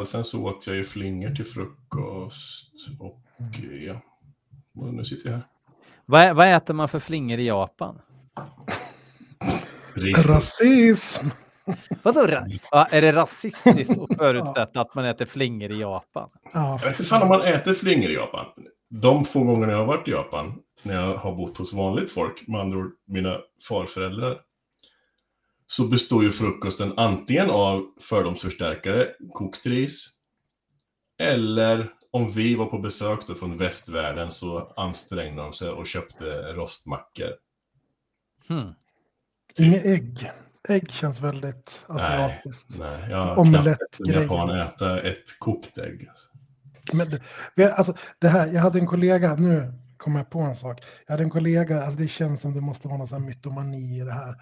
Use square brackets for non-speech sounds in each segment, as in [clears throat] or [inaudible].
Och sen så åt jag ju flingor till frukost och ja, och nu sitter jag här. Vad, vad äter man för flingor i Japan? Rasism! Vadå, ra- ja, är det rasistiskt att förutsätta att man äter flingor i Japan? Ja, Jag vet inte fan om man äter flingor i Japan. De få gånger jag har varit i Japan, när jag har bott hos vanligt folk, med andra ord mina farföräldrar, så består ju frukosten antingen av fördomsförstärkare, kokt ris, eller om vi var på besök då från västvärlden så ansträngde de sig och köpte rostmackor. Hmm. inget ägg. Ägg känns väldigt asiatiskt. Nej, jag har Omelett knappt en japan äta ett kokt ägg. Alltså. Men det, alltså, det här, jag hade en kollega, nu kommer jag på en sak. Jag hade en kollega, alltså det känns som det måste vara någon sån här mytomani i det här.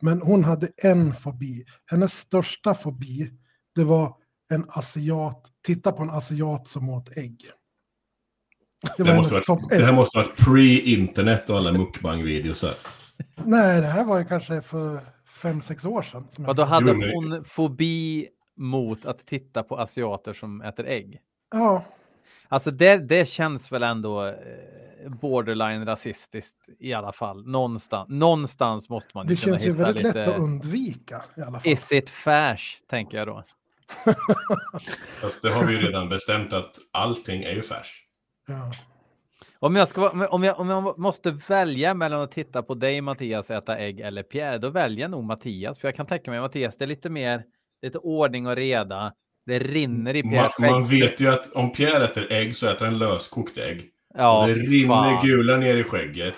Men hon hade en fobi. Hennes största fobi, det var en asiat, titta på en asiat som åt ägg. Det var Det, måste topp det här måste varit pre-internet och alla mukbang-videosar. Nej, det här var ju kanske för fem, sex år sedan. Och då hade hon fobi mot att titta på asiater som äter ägg. Ja, Alltså det, det känns väl ändå eh, borderline rasistiskt i alla fall. Någonstans, någonstans måste man ju det kunna känns ju hitta väldigt lätt lite... att undvika i alla fall. Is it fash, tänker jag då. [laughs] Fast det har vi ju redan bestämt att allting är ju färs. Ja. Om jag, ska, om, jag, om jag måste välja mellan att titta på dig Mattias äta ägg eller Pierre, då väljer jag nog Mattias. För jag kan tänka mig Mattias, det är lite mer lite ordning och reda. Det rinner i Man, Pierres man skägg. vet ju att om Pierre äter ägg så äter han löskokt ägg. Ja, det fy rinner fan. gula ner i skägget.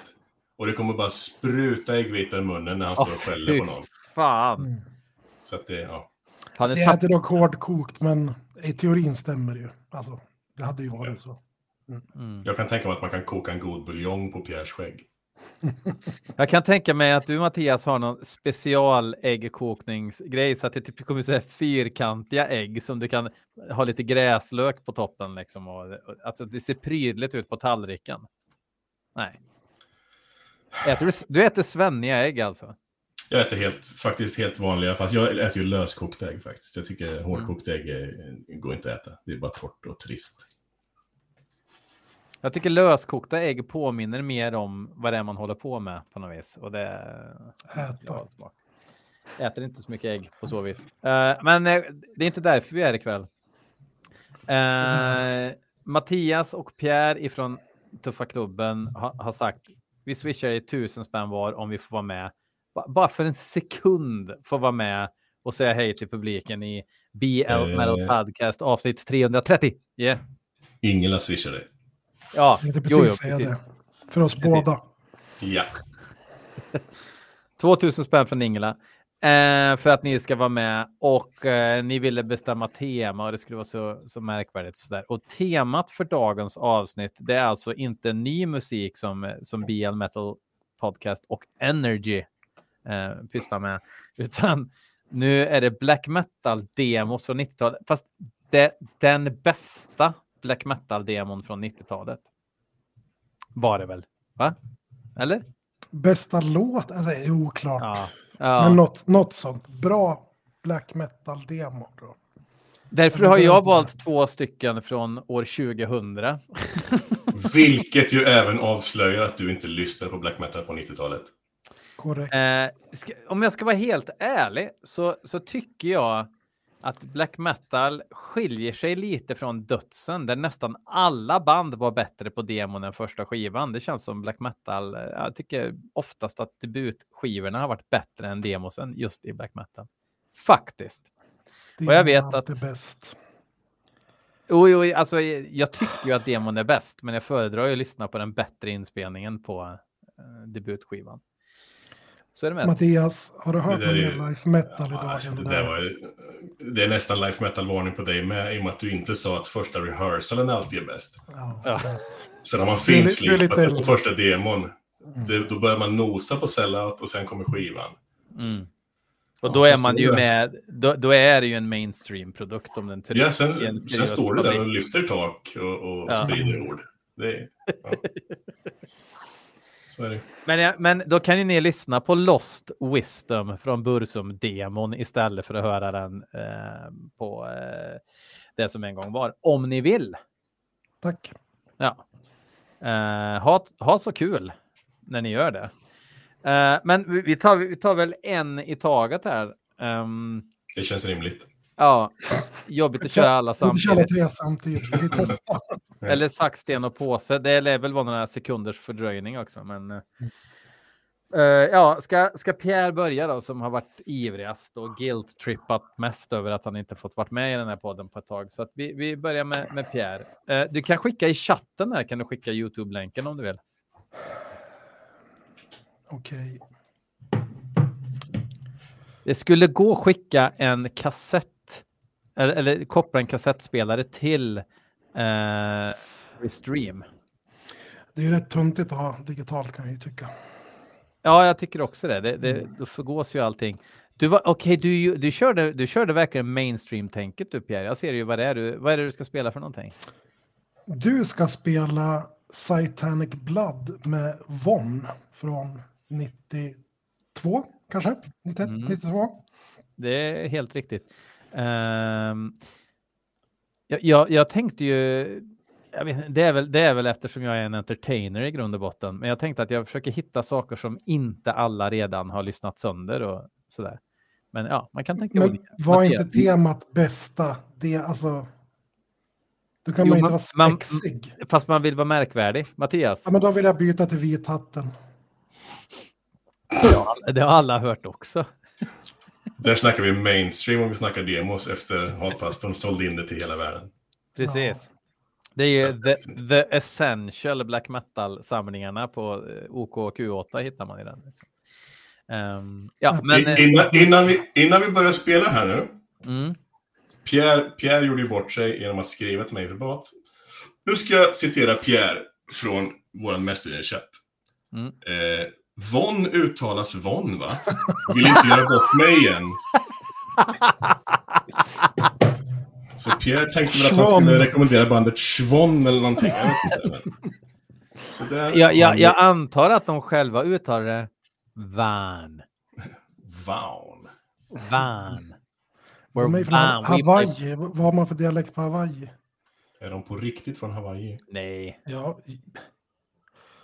Och det kommer bara spruta äggvita i munnen när han Åh, står och skäller på någon. fan. Mm. Så att det, ja. Han är Det äter dock hårdkokt, men i teorin stämmer det ju. Alltså, det hade ju varit så. mm. Jag kan tänka mig att man kan koka en god buljong på Pierres skägg. Jag kan tänka mig att du Mattias har någon special äggkokningsgrej så att det typ kommer så här fyrkantiga ägg som du kan ha lite gräslök på toppen liksom. Och, och, alltså det ser prydligt ut på tallriken. Nej. Äter du, du äter svenniga ägg alltså? Jag äter helt, faktiskt helt vanliga, fast jag äter ju löskokta ägg faktiskt. Jag tycker hårdkokta ägg är, går inte att äta. Det är bara torrt och trist. Jag tycker löskokta ägg påminner mer om vad det är man håller på med på något vis. Och det Äta. Smak. Äter inte så mycket ägg på så vis. Eh, men eh, det är inte därför vi är ikväll. Uh, Mattias och Pierre ifrån Tuffa klubben ha, har sagt vi swishar i tusen spänn var om vi får vara med. Ba- bara för en sekund får vara med och säga hej till publiken i BL. Metal Podcast avsnitt 330. Yeah. Ingela swishar dig. Ja, Jag jo, precis jo, säga precis. det. För oss Precis. båda. Ja. [laughs] 2000 spänn från Ingela. Eh, för att ni ska vara med och eh, ni ville bestämma tema och det skulle vara så, så märkvärdigt. Sådär. Och temat för dagens avsnitt det är alltså inte ny musik som, som BL Metal Podcast och Energy eh, pysslar med, [laughs] utan nu är det black metal-demos från 90-talet. Fast det, den bästa black metal-demon från 90-talet var det väl? Va? Eller? Bästa låt? Alltså, det är oklart. Ja. ja. Men något, något sånt. Bra black metal-demo. Därför har jag valt två stycken från år 2000. [laughs] Vilket ju även avslöjar att du inte lyssnade på black metal på 90-talet. Korrekt. Eh, ska, om jag ska vara helt ärlig så, så tycker jag att black metal skiljer sig lite från dödsen där nästan alla band var bättre på demon än första skivan. Det känns som black metal. eh, Jag tycker oftast att debutskivorna har varit bättre än demosen just i black metal. Faktiskt. Det och jag vet att- bäst. Jo, jo, alltså, jag tycker ju att demon är bäst, men jag föredrar ju att lyssna på den bättre inspelningen på eh, debutskivan. Så är det med. Mattias, har du hört mer ju- life metal idag? Alltså, det, där var, ju- det är nästan life metal-varning på dig med, i och med att du inte sa att första rehearsalen alltid är bäst. Ja, Ja. Sen har man finslipat äldre. på första demon. Mm. Det, då börjar man nosa på sellout och sen kommer skivan. Mm. Och Ja, då så är man ju det. med, då, då är det ju en mainstream-produkt om den Ja, sen, trycker- sen står du där och lyfter tak och, och Ja. sprider ord. Det är, ja. [laughs] Men, men då kan ju ni lyssna på Lost Wisdom från Bursum-demon istället för att höra den eh, på eh, det som en gång var, om ni vill. Tack. Ja. Uh, ha, ha så kul när ni gör det. Uh, men vi tar, vi tar väl en i taget här. Um, det känns rimligt. Ja, jobbigt att köra alla samtidigt. köra tre samtidigt. Vi testar. [laughs] Eller sax, sten och påse. Det lär väl vara några sekunders fördröjning också. Men, uh, ja, ska, ska Pierre börja då, som har varit ivrigast och guilt-trippat mest över att han inte fått vara med i den här podden på ett tag. Så att vi, vi börjar med, med Pierre. Uh, du kan skicka i chatten här, kan du skicka YouTube-länken om du vill. Okej. Okay. Det skulle gå att skicka en kassett eller, eller koppla en kassettspelare till eh, Restream. Det är ju rätt tuntigt att ha digitalt kan jag ju tycka. Ja, jag tycker också det. det, det då förgås ju allting. Du okej, okay, du, du, körde, du körde verkligen mainstream-tänket du Pierre. Jag ser ju vad det är du, vad är det du ska spela för någonting? Du ska spela Satanic Blood med Von från 92 kanske? 91, mm. 92? Det är helt riktigt. Um, jag, jag, jag, tänkte ju, jag vet, det, är väl, det är väl eftersom jag är en entertainer i grund och botten, men jag tänkte att jag försöker hitta saker som inte alla redan har lyssnat sönder och sådär. Men ja, man kan tänka Men var inte temat bästa? Det, alltså, då kan jo, man inte vara spexig. Man, fast man vill vara märkvärdig. Mattias? Ja, men då vill jag byta till vithatten. Ja, det har alla hört också. Där snackar vi mainstream om vi snackar demos efter Hatpastorn sålde in det till hela världen. Precis. Det är ju the, the, essential black metal-samlingarna på eh, OKQ8 hittar man i den. Um, ja, men... innan, innan, vi, innan vi börjar spela här nu. Mm. Pierre, Pierre gjorde ju bort sig genom att skriva till mig privat. Nu ska jag citera Pierre från vår Messenger-chatt. Mm. Eh, Von uttalas Von, va? Vill inte göra bort mig igen. Så Pierre tänkte väl att han skulle rekommendera bandet Schvon eller någonting. Jag, vet inte. Så där, jag, jag, jag antar att de själva uttalar det Van. Van. Van. De är från Hawaii. Vad har man för dialekt på Hawaii? Är de på riktigt från Hawaii? Nej. Ja.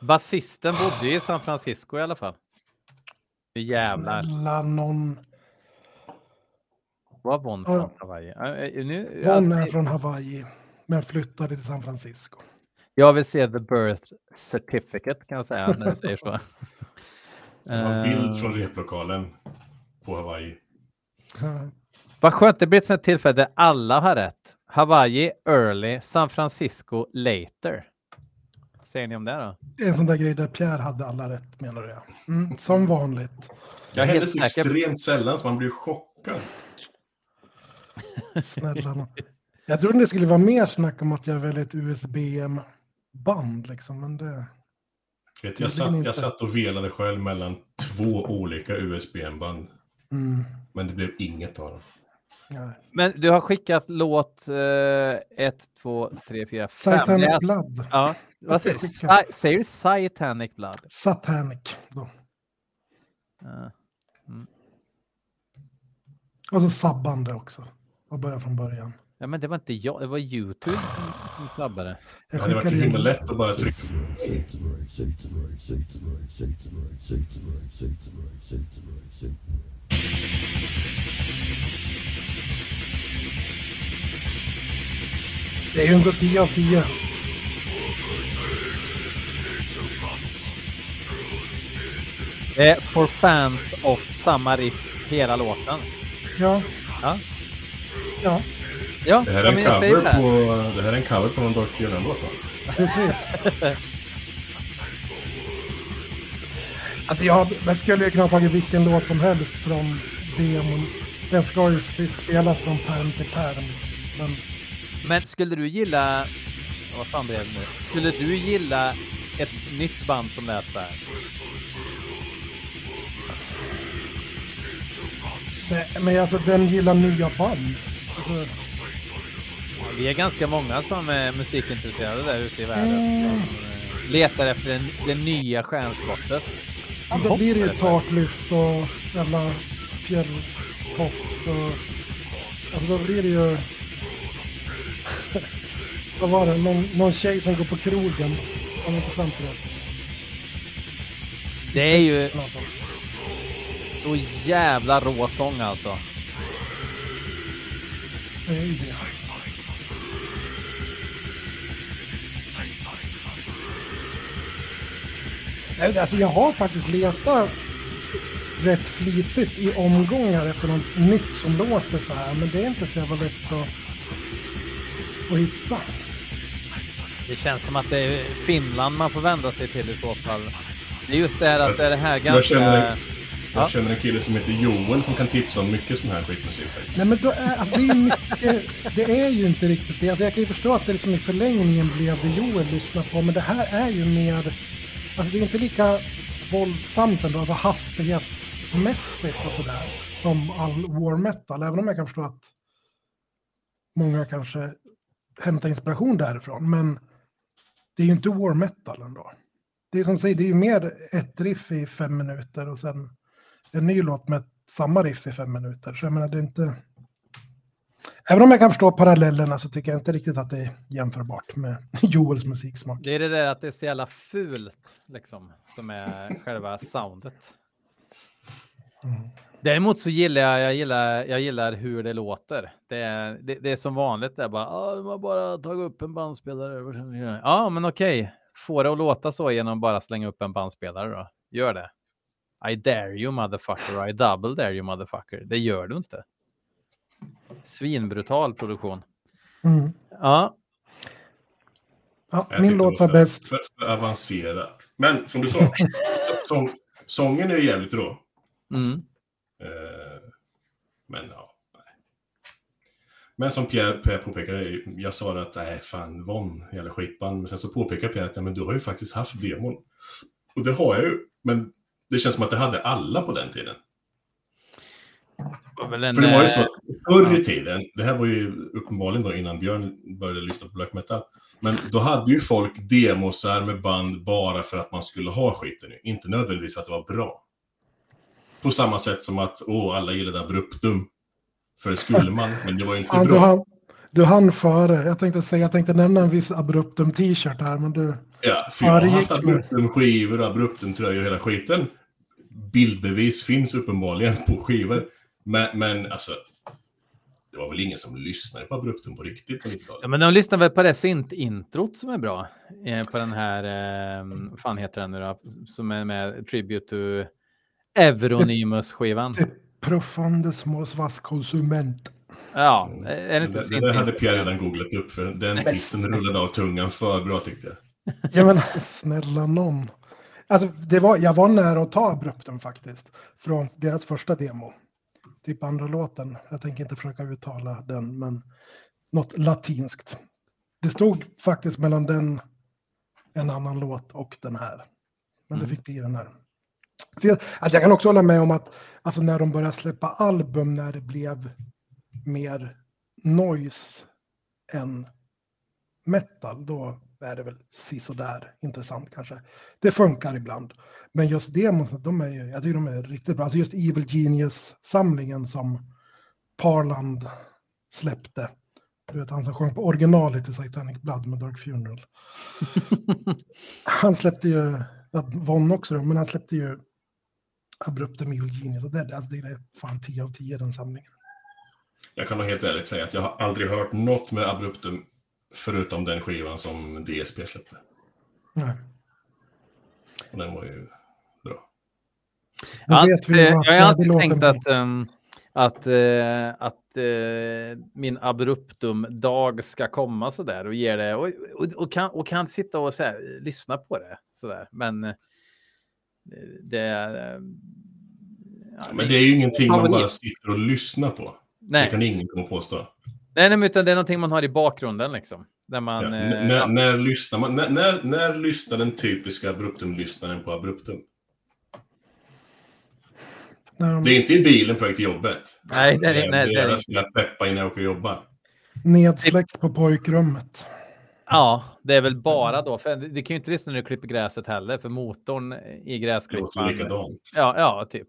Basisten bodde i San Francisco i alla fall. Hur jävlar. Snälla någon. Var Von från Hawaii? Äh, nu, Von är från Hawaii, men flyttade till San Francisco. Jag vill se the birth certificate kan jag säga när du säger så. [laughs] En bild från replokalen på Hawaii. Vad skönt, det blir ett sånt tillfälle där alla har rätt. Hawaii early, San Francisco later säger ni om det då? Det är en sån där grej där Pierre hade alla rätt menar du? Mm, som vanligt. Jag händer så extremt sällan så man blir chockad. [laughs] Snälla Jag trodde det skulle vara mer snack om att jag väljer ett USB-band liksom, men det... Vet, jag, satt, jag satt och velade själv mellan två olika USB-band. Mm. Men det blev inget av dem. Men du har skickat låt 1, 2, 3, 4, 5. Satanic Blood. Ja, vad säger, Sa säger du Satanic Blood? Satanic då. Ja. Mm. Och så sabbande också. Och börja från början. Ja, men det var inte jag, det var YouTube som, som sabbade. Det hade varit så himla lätt att bara trycka. Det är ju en 10 av 10. Det är for fans of samma riff hela låten. Ja. Ja. Ja. ja det, här är en cover på, det här är en cover på någon Dark Sierra-låt va? Precis. [laughs] alltså jag, jag skulle kunna ha tagit vilken låt som helst från demon. Den ska ju spelas från pärm till pärm. Men men skulle du gilla... Vad fan blev det nu? Skulle du gilla ett nytt band som lät så här? Men alltså, den gillar nya band. Alltså... Vi är ganska många som är musikintresserade där ute i världen. Mm. Som letar efter den, det nya stjärnskottet. Ja, då blir det ju taklyft och jävla fjälltofs och... Alltså då blir det ju [laughs] Vad var det? Någon, någon tjej som går på krogen. Kom inte fram till det. Det är ju så jävla rå sång alltså. Det är ju det. Nej, Alltså jag har faktiskt letat rätt flitigt i omgångar efter något nytt som låter så här. Men det är inte så jävla lätt att, att hitta. Det känns som att det är Finland man får vända sig till i så fall. Det är just det här att det är det här ganska... Jag känner, en, Ja. jag känner en kille som heter Joel som kan tipsa om mycket sån här skitmusik. Nej men då är, alltså, det, är ju mycket, det är ju inte riktigt det. Alltså, jag kan ju förstå att det liksom i förlängningen blev det Joel lyssnar på. Men det här är ju mer, alltså det är inte lika våldsamt ändå, alltså hastighetsmässigt och sådär. Som all war metal. Även om jag kan förstå att många kanske hämta inspiration därifrån. Men det är ju inte war metal ändå. Det är som säger, det är ju mer ett riff i fem minuter och sen en ny låt med samma riff i fem minuter. Så jag menar, det är inte... Även om jag kan förstå parallellerna så tycker jag inte riktigt att det är jämförbart med [laughs] Joels musiksmak. Det är det där att det är så jävla fult liksom som är själva soundet. Däremot så gillar jag, jag gillar, jag gillar hur det låter. Det är, det, det är som vanligt, det är bara, ah, har bara tagit upp en bandspelare. Ja, men okej, få det att låta så genom bara slänga upp en bandspelare då. Gör det. I dare you motherfucker, I double dare you motherfucker. Det gör du inte. Svinbrutal produktion. Mm. Ja, Ja, min låt var bäst. För, för avancerat. Men som du sa, [laughs] sång, sången är ju jävligt rå. Mm. Eh, men ja. Men som Pierre, Pierre påpekade, jag sa att nej fan, Von, jävla skitband. Men sen så påpekade Pierre att ja, men du har ju faktiskt haft demon. Och det har jag ju, men det känns som att det hade alla på den tiden. en, För det var ju så att förr i tiden, det här var ju uppenbarligen då innan Björn började lyssna på black metal, men då hade ju folk demosar med band bara för att man skulle ha skiten nu, inte nödvändigtvis för att det var bra. På samma sätt som att, åh, alla gillade Abruptum. För det skulle man, men det var ju inte du, bra. hann, du hann före. Jag tänkte säga, jag tänkte nämna en viss Abruptum t-shirt här, men du... Ja, för jag har haft mig. Abruptum-skivor och Abruptum-tröjor och hela skiten. Bildbevis finns uppenbarligen på skivor. Men, men alltså, det var väl ingen som lyssnade på Abruptum på riktigt på 90-talet? Ja, men de lyssnar väl på det synt-introt som är bra. Eh, på den här, eh, vad fan heter den nu då? Som är med Tribute to Euronymous-skivan. Det profundus mos vas konsument. Ja, är det Det, inte det, det hade Pierre redan googlat upp, för den titeln rullade av tungan för bra tyckte jag. Jag menar, snälla någon. Alltså, det var, jag var nära att ta Abruptum faktiskt. Från deras första demo. Typ andra låten. Jag tänker inte försöka uttala den, men något latinskt. Det stod faktiskt mellan den, en annan låt och den här. Men det Mm. fick bli den här. Jag, alltså jag kan också hålla med om att alltså när de började släppa album när det blev mer noise än metal, då är det väl sisådär intressant kanske. Det funkar ibland. Men just demos, de är ju, jag tycker de är riktigt bra. Alltså just Evil Genius-samlingen som Parland släppte. Du vet han som sjöng på originalet i Satanic Blood med Dark Funeral. [laughs] han släppte ju, Von också då, men han släppte ju Abruptum Evil Genius. Och det, alltså det är fan 10 av 10 den samlingen. Jag kan nog helt ärligt säga att jag har aldrig hört något med Abruptum förutom den skivan som DSP släppte. Nej. Och den var ju bra. Ja, vet vi eh, jag har alltid tänkt att, ehm, att, eh, att eh, min abruptum-dag ska komma sådär och ge det och, och, och, kan, och kan sitta och så här, lyssna på det sådär. Men eh, det är... eh, ja, Men det är ju ingenting man bara sitter och lyssnar på. Det nej, kan ingen komma påstå. nej, nej, men utan det är någonting man har i bakgrunden liksom. Där man... Ja, eh, när, ja. när, lyssnar man, när, när, när lyssnar den typiska Abruptum-lyssnaren på Abruptum? De Det är inte i bilen på väg till jobbet. Nej, det är det- det det deras lilla peppa innan jag åker och jobbar. nedsläckt på pojkrummet. Ja, det är väl bara då. För du kan ju inte lyssna när du klipper gräset heller, för motorn i Det gräsklipparen... likadant. Ja, ja, typ.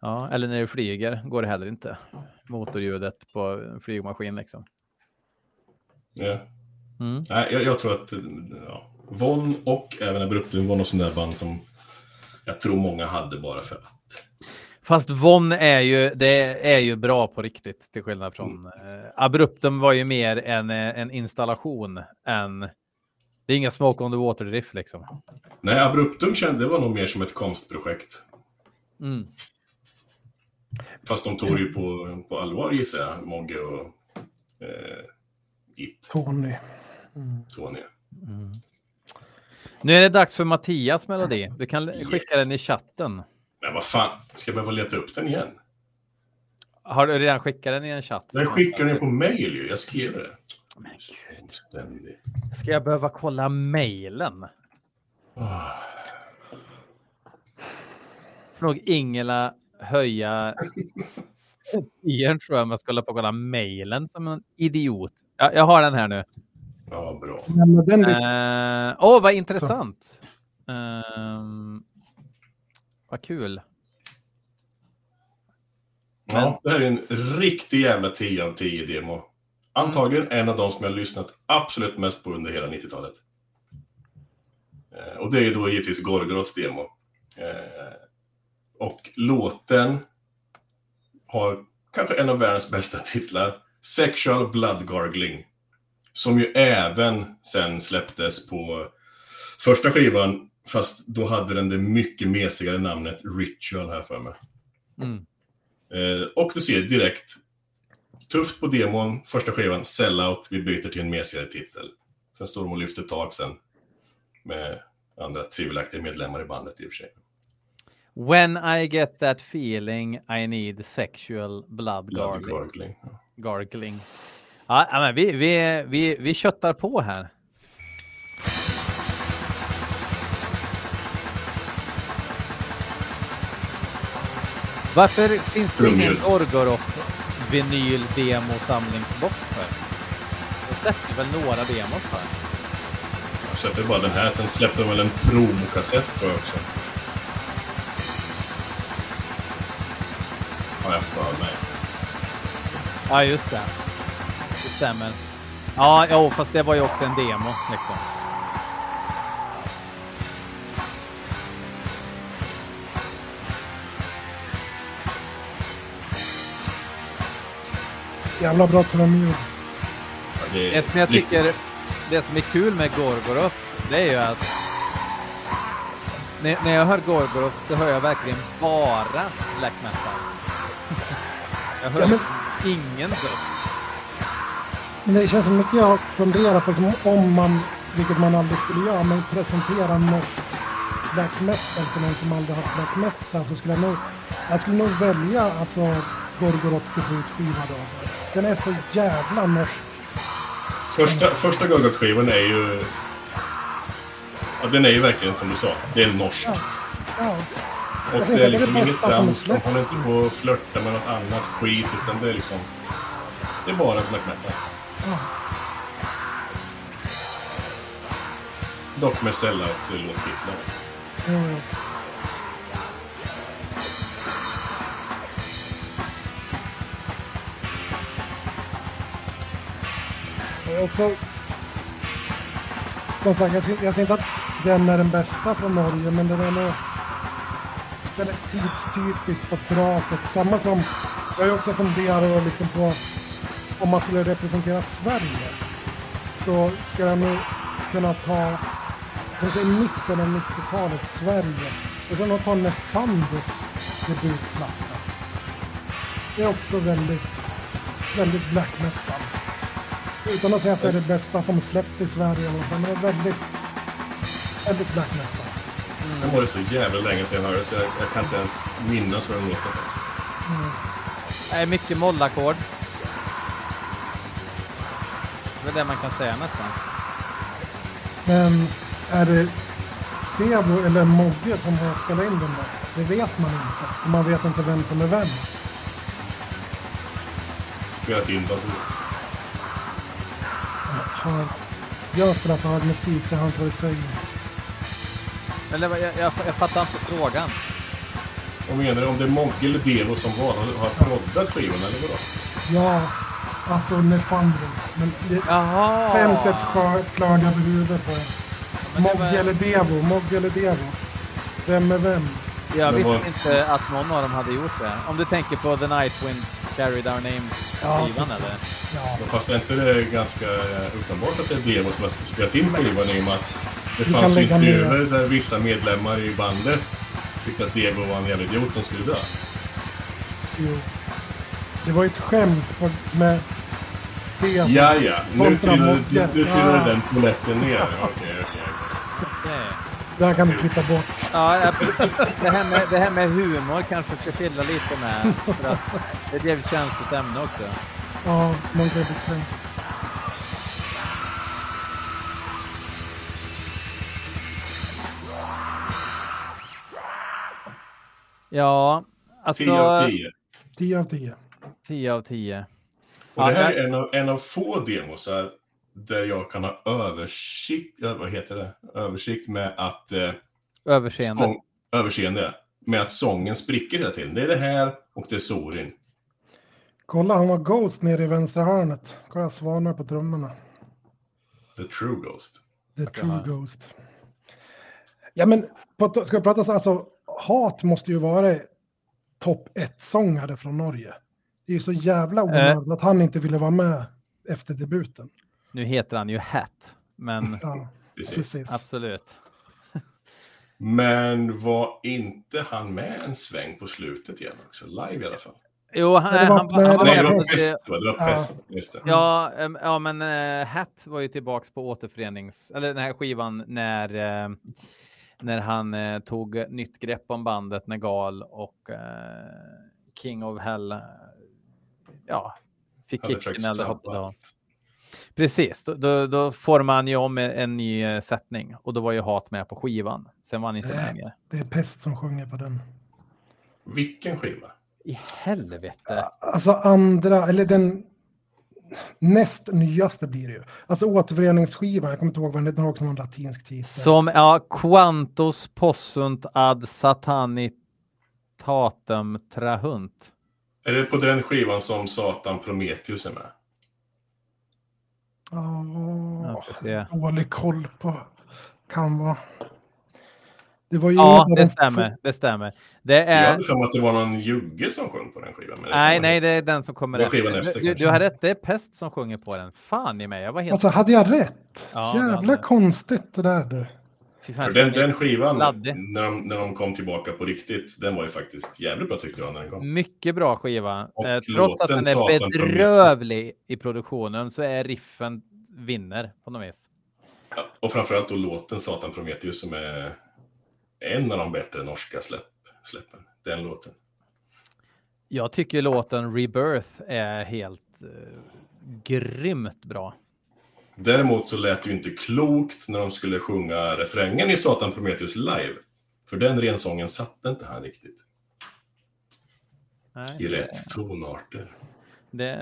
Ja, eller när du flyger går det heller inte. Motorljudet på en flygmaskin liksom. Ja. Mm. Nej, jag, jag tror att ja, Von och även Abruptum var något sånt där band som jag tror många hade bara för att. Fast Von är ju, det är ju bra på riktigt till skillnad från eh, Abruptum var ju mer en, eh, en installation än det är inga smoke on the water drift liksom. Nej, Abruptum kände det var nog mer som ett konstprojekt. Mm. Fast de tog ju på, på allvar gissar jag, Mogge och eh, It, Tony. Mm. Tony. Mm. Nu är det dags för Mattias melodi. Du kan skicka Yes. den i chatten. Men vad fan, ska jag behöva leta upp den igen? Har du redan skickat den i en chatt? Jag skickade den på mail ju, jag skrev det. Men gud. Ska jag behöva kolla mejlen? Ah. Får nog Ingela höja igen tror jag om jag ska hålla på och kolla mejlen som en idiot. Ja, jag har den här nu. Ja, bra. Eh, Åh, vad intressant. Ehm, vad kul. Ja, det här är en riktig jävla 10 av 10 demo. Antagligen en av de som jag har lyssnat absolut mest på under hela 90-talet. Eh, och det är ju då givetvis Gorgoroths demo. Eh, och låten har kanske en av världens bästa titlar. Sexual Blood Gargling. Som ju även sen släpptes på första skivan, fast då hade den det mycket mesigare namnet Ritual här för mig. Mm. Eh, och du ser direkt, tufft på demon, första skivan, Sellout, vi byter till en mesigare titel. Sen står de och lyfter tak sen med andra tvivelaktiga medlemmar i bandet i och för sig. When I get that feeling I need sexual blood Blood gargling. Gargling. Ja. gargling. Ja, ja, men vi, vi, vi, vi köttar på här. Varför finns det ingen. Gorgoroth vinyl demo samlingsbox för? De släppte väl några demos för? Jag sätter bara den här, sen släppte de väl en promokassett tror jag också. Har jag för mig. Ja, just det. Det stämmer. Ja, jo, fast det var ju också en demo liksom. Jävla bra trumljud. Ja, det, Det som jag tycker, det som är kul med Gorgoroth, det är ju att när, när jag hör Gorgoroth så hör jag verkligen bara black metal. Jag hör Ja, men- ingen död. Men det känns som mycket jag funderar på liksom, om man, vilket man aldrig skulle göra, men presentera norsk black metal för någon som aldrig haft black metal så skulle jag nog, jag skulle nog välja alltså Gorgoroths debutskiva då. Den är så jävla norsk. Första, första Gorgoroth-skivan är ju... Ja, den är ju verkligen som du sa. Det är norskt. Ja. Ja, Och det är liksom det är det inget trams. De släpps. håller inte på och flörtar med något annat skit. Utan det är liksom... Det är bara black metal. ja. Dock med sellout-låttitlar. Mm. Är också... Som sagt, jag säger jag ser inte att den är den bästa från Norge, men den är nog väldigt tidstypisk på ett bra sätt. Samma som, jag har ju också funderat liksom på om man skulle representera Sverige så skulle jag nog kunna ta kanske i mitten av 90-talet Sverige. Och sen ta Nefandus debutplatta. Det är också väldigt, väldigt black metal. Utan att säga att det är det bästa som släppt i Sverige, eller så, men det är väldigt, väldigt black metal. Den var det så jävla länge sedan jag hörde så jag, jag kan inte ens minnas hur den låter faktiskt. Mm. Det är mycket mollackord. Det är det man kan säga nästan. Men är det Devo eller Mogge som har spelat in den där? Det vet man inte. Och man vet inte vem som är vem. Spelat in du... Har för så hard musik så han får säga. Eller vad- jag, jag, jag fattar inte frågan. Och menar du om det är Mogge eller Devo som var, har, har proddat skivan eller vadå? Ja, Alltså Nefandros. Men det, Jaha! skör- flög över huvudet på en. Mogge eller Devo, Mogge eller Devo. Vem är vem? Jag visste vad- inte att någon av dem hade gjort det. Om du tänker på The Night Winds Carried Our Name Ja, eller? Ja, Fast är inte det ganska uppenbart att det är Devo som har spelat in skivan i och med att det fanns ner- intervjuer där vissa medlemmar i bandet tyckte att Devo var en jävla idiot som skulle dö. jo. Det var ju ett skämt på, med Devo. Ja, ja. Nu trillade Ja. den polletten ner. Okej, okej. Okej. Det här kan du klippa bort. Ja, det, här med, det här med humor kanske ska chilla lite med. För att det är ett känsligt ämne också. Ja, man kan kränkt. Ja, alltså... 10 av 10. 10 av 10. 10 av 10. Och det här är en av, en av få demosar där jag kan ha översikt, ja, vad heter det? översikt med att eh, Överseende. sång, överseende med att sången spricker hela tiden. Det är det här och det är Sorin. Kolla, han har Ghost nere i vänstra hörnet. Kolla, Svanar på trummorna. The True Ghost. The true va? Ghost. Ja, men på, ska vi prata så, alltså, Hat måste ju vara topp ett sångare från Norge. Det är ju så jävla Eh. onödigt att han inte ville vara med efter debuten. Nu heter han ju Hat, men Ja, Precis. absolut. Men var inte han med en sväng på slutet igen också? Live i alla fall. Jo, han, det var- han, nej, han var det Nej, med det var pest. va? Det var Ja. pest. Just det. Ja, men uh, Hat var ju tillbaks på återförenings... Eller den här skivan när, eh, när han eh, tog nytt grepp om bandet när Gal och King of Hell ja, fick kicken eller hoppade av. Precis, då, då, då formade han ju om en, en ny eh, sättning och då var ju Hat med på skivan. Sen var han inte med mer. Det är Pest som sjunger på den. Vilken skiva? I helvete. Alltså andra, eller den näst nyaste blir det ju. Alltså återföreningsskivan, jag kommer inte ihåg vad den heter, den har också någon latinsk titel. Som, ja, Quantos possunt ad satanitatem trahunt. Är det på den skivan som Satan Prometheus är med? Jag. Ja, dålig koll på. Kan vara. Det var ju Ja, det de stämmer. Det stämmer. Det Jag är... hade för mig att det var någon jugge som sjöng på den skivan. Nej, nej, det är den som kommer skivan efter. efter, Du, du har rätt, det är Pest som sjunger på den. Fan i mig, jag var helt... Alltså hade jag rätt? Ja, Jävla hade- konstigt det där För den, den skivan, när de, när de kom tillbaka på riktigt, den var ju faktiskt jävligt bra tyckte jag när den kom. Mycket bra skiva. Eh, trots att den är bedrövlig i produktionen så är riffen vinner på något vis. Ja, och framförallt då låten Satan Prometheus som är en av de bättre norska släpp, släppen. Den låten. Jag tycker låten Rebirth är helt eh, grymt bra. Däremot så lät det ju inte klokt när de skulle sjunga refrängen i Satan Prometheus live. För den rensången satte inte han riktigt Nej, i det- rätt tonarter. Det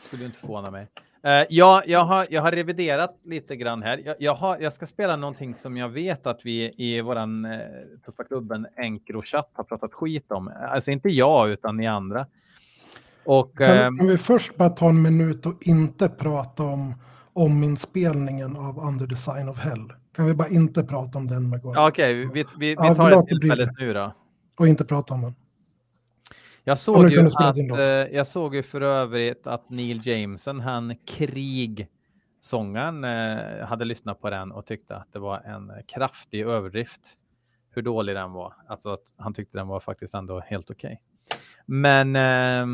skulle inte förvåna mig. Uh, ja, jag, har, jag har reviderat lite grann här. Jag, jag, har, jag ska spela någonting som jag vet att vi i våran uh, Tuffa klubben Encrochatt har pratat skit om. Alltså inte jag, utan ni andra. Och Kan, ehm, kan vi först bara ta en minut och inte prata om ominspelningen av Under the Sign of Hell? Kan vi bara inte prata om den ja, okej, vi, vi, vi Ja, tar låt det tillfället nu då. Och inte prata om den. Jag Om såg, ju att, eh, jag såg ju för övrigt att Neil Jameson, han krigsångaren, eh, hade lyssnat på den och tyckte att det var en kraftig överdrift hur dålig den var. Alltså att han tyckte den var faktiskt ändå helt okej. Men eh,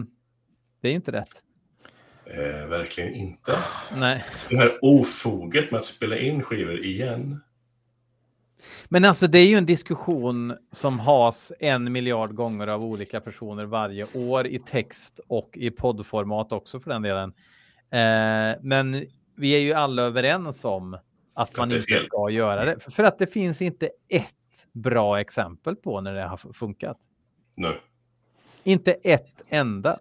det är inte rätt. Eh, verkligen inte. Nej. Det här ofoget med att spela in skivor igen. Men alltså det är ju en diskussion som has en miljard gånger av olika personer varje år i text och i poddformat också för den delen. Eh, men vi är ju alla överens om att man inte ska göra det. För att det finns inte ett bra exempel på när det har funkat. Nu. Inte ett enda.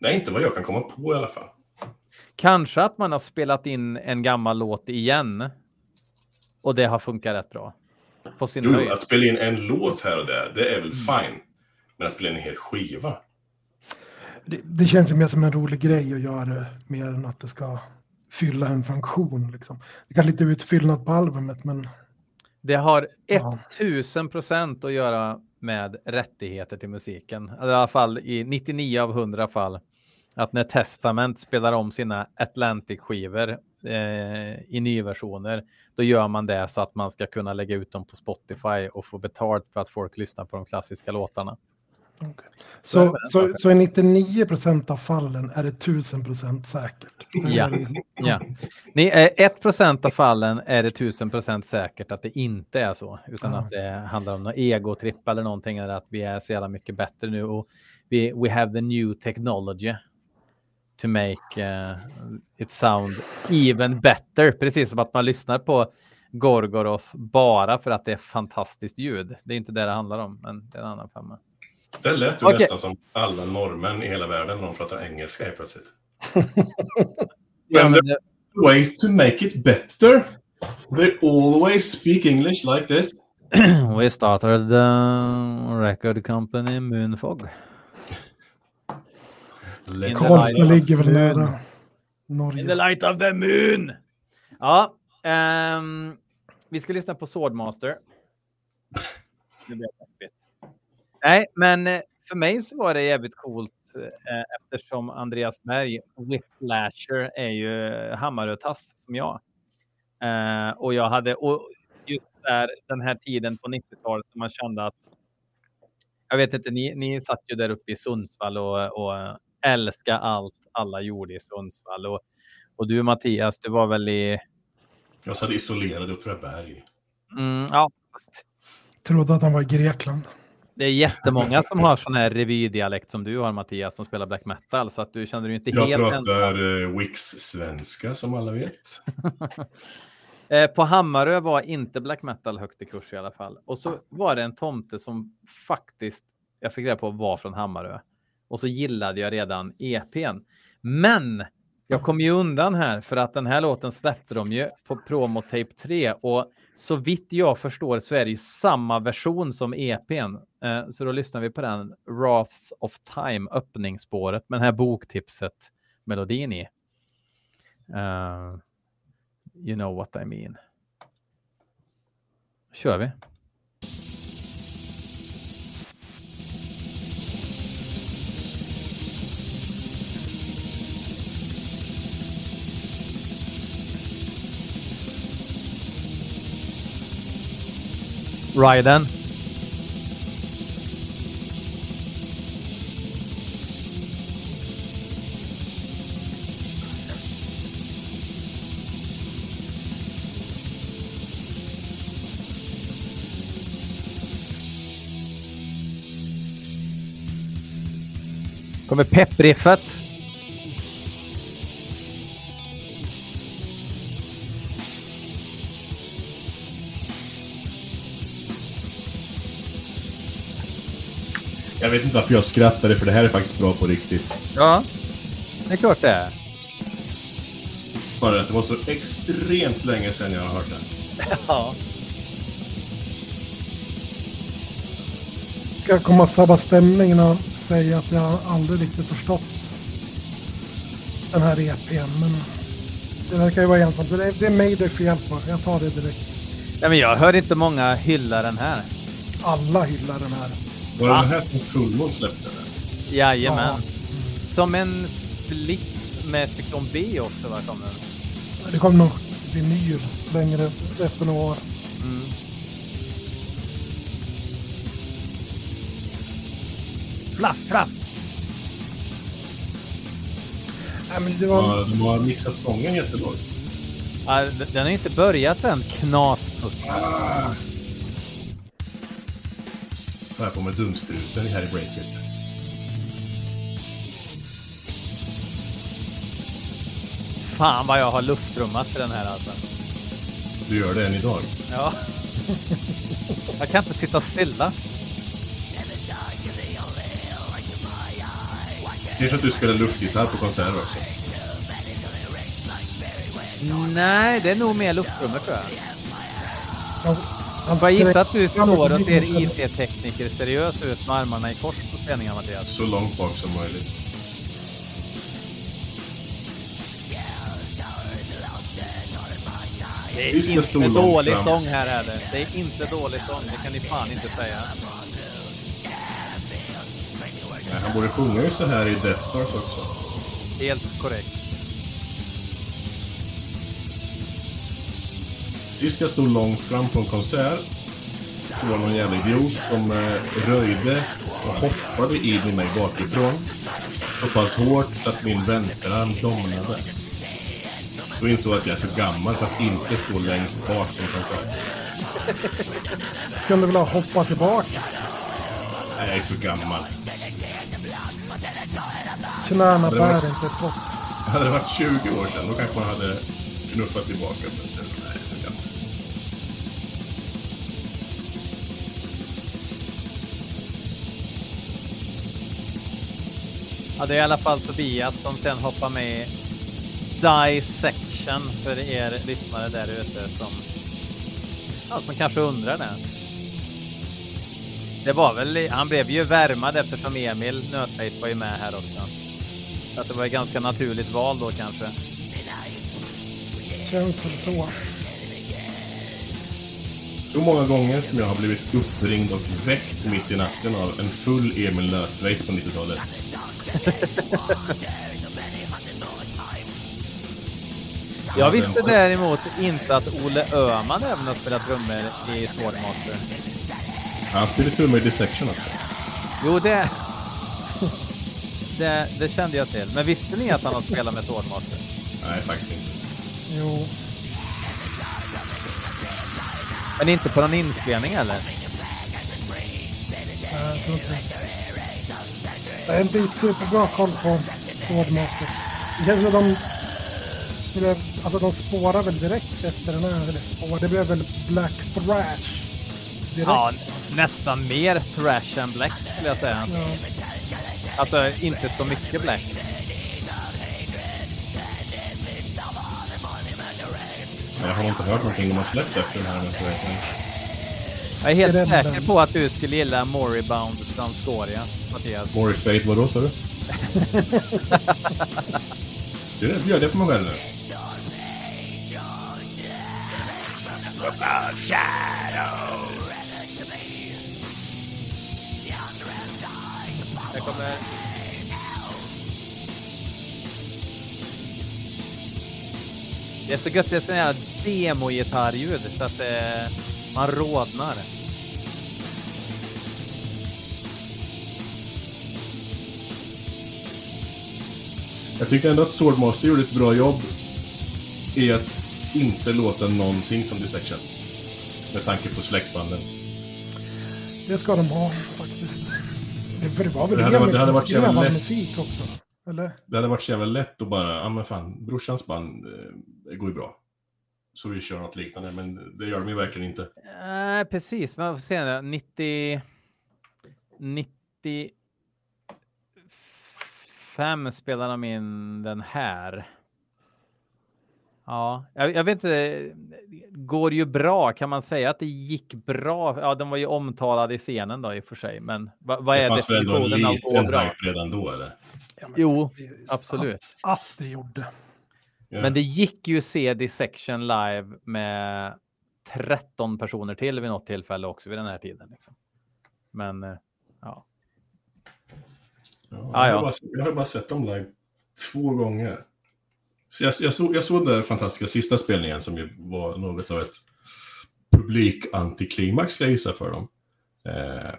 Nej, inte vad jag kan komma på i alla fall. Kanske att man har spelat in en gammal låt igen. Och det har funkat rätt bra. På sin Jo, höjd. att spela in en låt här och där, det är Mm. väl fine. Men att spela in en hel skiva. Det, det känns ju mer som en rolig grej att göra mer än att det ska fylla en funktion. Liksom. Det kan lite utfyllnad på albumet, men Det har Ja. 1000 procent att göra med rättigheter till musiken. I alla fall i 99 av 100 fall. Att när Testament spelar om sina Atlantic-skivor eh, i nyversioner, då gör man det så att man ska kunna lägga ut dem på Spotify och få betalt för att folk lyssnar på de klassiska låtarna. Det så, så, så i 99 procent av fallen är det 1000 procent säkert. Ja. Ja. Ni, eh, 1 procent av fallen är det 1000 procent säkert att det inte är så, utan Ja. att det handlar om någon egotripp eller någonting, eller att vi är så jävla mycket bättre nu och vi we have the new technology to make uh, it sound even better. Precis som att man lyssnar på Gorgoroth bara för att det är fantastiskt ljud. Det är inte det det handlar om, men det är en annan femma. Det lät ju Okej. nästan som alla norrmän i hela världen när de pratar engelska helt plötsligt. [laughs] Ja, men det, Way to make it better. They always speak English like this. [clears throat] we started the record company Moonfog. Karlstad ligger väl nära In the Norge. light of the moon! Ja, ehm, vi ska lyssna på Swordmaster. [laughs] Nej, men eh, för mig så var det jävligt coolt eh, eftersom Andreas Berg, Whiplasher, är ju Hammarö-tass som jag. Eh, och jag hade, och just där, den här tiden på 90-talet när man kände att jag vet inte, ni, ni satt ju där uppe i Sundsvall och, och älskade allt alla gjorde i Sundsvall. Och, och du Mattias, du var väl i... Jag satt isolerad i Åtvidaberg. Mm, ja, Trodde att han var i Grekland. det är jättemånga som har sån här revydialekt som du har Mattias, som spelar black metal. Så att du känner dig inte Jag helt ensam. pratar eh, Wix-svenska som alla vet. [laughs] Eh, på Hammarö var inte black metal högt i kurs i alla fall. Och så var det en tomte som faktiskt, jag fick reda på, var från Hammarö. Och så gillade jag redan EPn. Men jag kom ju undan här för att den här låten släppte de ju på Promo Tape 3 och så vitt jag förstår så är det ju samma version som EPn. Eh, så då lyssnar vi på den Wraths of Time öppningsspåret med den här boktipset melodin i. Uh, You know what I mean. Kör vi. Ryden. Kommer peppriffet. Jag vet inte varför jag skrattade, för det här är faktiskt bra på riktigt. Ja, det är klart det är. Bara att det var så extremt länge sedan jag har hört den. Ja. Ska jag komma och sabba stämningen och säga att jag aldrig riktigt förstått den här EPn. Men det verkar ju vara ensamt. Det, det är mig det är fel på. Jag tar det direkt. Nej, men jag hör inte många hylla den här. Alla hyllar den här. Var det Va? den här som Fullmåne släppte? Den? Jajamän. Ja. Som en split med Cyklon B också var som den. Det kom nog vinyl längre efter några år. Mm. Flaff, flaff. Nej, men det var, Ja, de har mixat sången jättebra. Ja, den har inte börjat än, knasputt. Så här på med dumstruten här i breaket. Fan vad jag har luftrummat för den här alltså. Du gör det än idag. Ja. jag kan inte sitta stilla. Det är så att du spelar luftgitarr på konserter också. Nej, det är nog mer luftrummet tror jag. Man bara gissa att du står och ser IT-tekniker seriös ut med armarna i kors på träningar, Mattias. Så långt bak som möjligt. Det är inte dålig fram. sång här heller. det. Det är inte dålig sång, det kan ni fan inte säga. Nej, han borde sjunga ju så här i Death Stars också. Helt korrekt. Sist jag stod långt fram på en konsert så var det någon jävla idiot som eh, röjde och hoppade in i mig bakifrån. Så pass hårt så att min vänsterarm domnade. Då insåg jag att jag är för gammal för att inte stå längst bak på en konsert. Kunde väl ha hoppat tillbaka. Nej, jag är för gammal. Knäna bär inte trots. Hade det varit 20 [laughs] år sedan då kanske man hade knuffat tillbaka. Men Ja, det är i alla fall Tobias som sen hoppar med Dissection för er lyssnare där ute som, ja, som kanske undrar det. Det var väl, han blev ju värmad eftersom Emil Nötveit var ju med här också. Så att det var ett ganska naturligt val då kanske. Känns väl så. Så många gånger som jag har blivit uppringd och väckt mitt i natten av en full Emil Lötveit på 90-talet. Jag visste däremot inte att Olle Öhman även har spelat trummor i Swordmaster. Han spelade trummor i Dissection också. Jo, det, det... Det kände jag till. Men visste ni att han har spelat med Swordmaster? Nej, faktiskt inte. Jo. Men inte på någon inspelning eller? Nej, jag tror inte. Jag har inte superbra koll på Swordmaster. Det känns som att de... Alltså de spårar väl direkt efter den här. Eller spår, det blev väl Black Thrash. Direkt. Ja, nästan mer thrash än black skulle jag säga. Ja. Alltså inte så mycket black. Jag har inte hört någonting de har släppt efter den här om jag är helt Är det säker den- på att du skulle gilla Moribund från Scoria, Mattias. Morris Fate, vadå sa du? [laughs] Ser du? Bjöd jag på mig själv nu? Jag kommer... Det är så gött, det är sån här demo-gitarrljud så att eh, man rodnar. Jag tycker ändå att Swordmaster gjorde ett bra jobb i att inte låta någonting som Dissection. Med tanke på släktbanden. Det ska de ha faktiskt. Det, för det var väl Det hade det hade varit jävla all lätt. musik också? Eller? Det hade varit så jävla lätt att bara, ja men fan, brorsans band eh, det går ju bra. Så vi kör något liknande, men det gör de ju verkligen inte. Nej, precis. Men vad säger jag? 90... 95 spelade de in den här. Ja, jag, jag vet inte. Går ju bra? Kan man säga att det gick bra? Ja, de var ju omtalade i scenen då i och för sig, men vad, vad Det är fanns väl ändå en definitionen av gå liten bra? hype redan då eller? Ja, men Jo, det- Absolut. Att, att det gjorde. Ja. Men det gick ju att se Dissection live med 13 personer till vid något tillfälle också vid den här tiden. Liksom. Men eh, ja. Ja, Ah, jag, ja. har bara, jag har bara sett dem live två gånger. Så jag, jag, såg, jag såg den fantastiska sista spelningen som ju var något av ett publik-antiklimax, ska jag gissa för dem. Eh,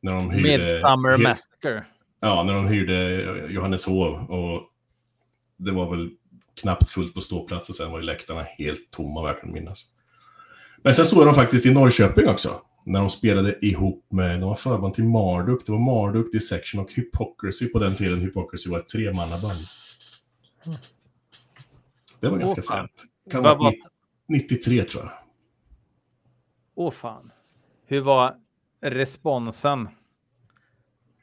när de hyrde... Midsummer Massacre. Ja, när de hyrde Johanneshov och det var väl knappt fullt på ståplats och sen var ju läktarna helt tomma, vad jag kan minnas. Men sen såg jag dem faktiskt i Norrköping också. När de spelade ihop med, de var förband till Marduk. Det var Marduk, Dissection och Hypocrisy på den tiden. Hypocrisy var ett tremannaband. Det var Åh, ganska fan. fränt. Kan vara var- 93 tror jag. Åh fan. Hur var responsen?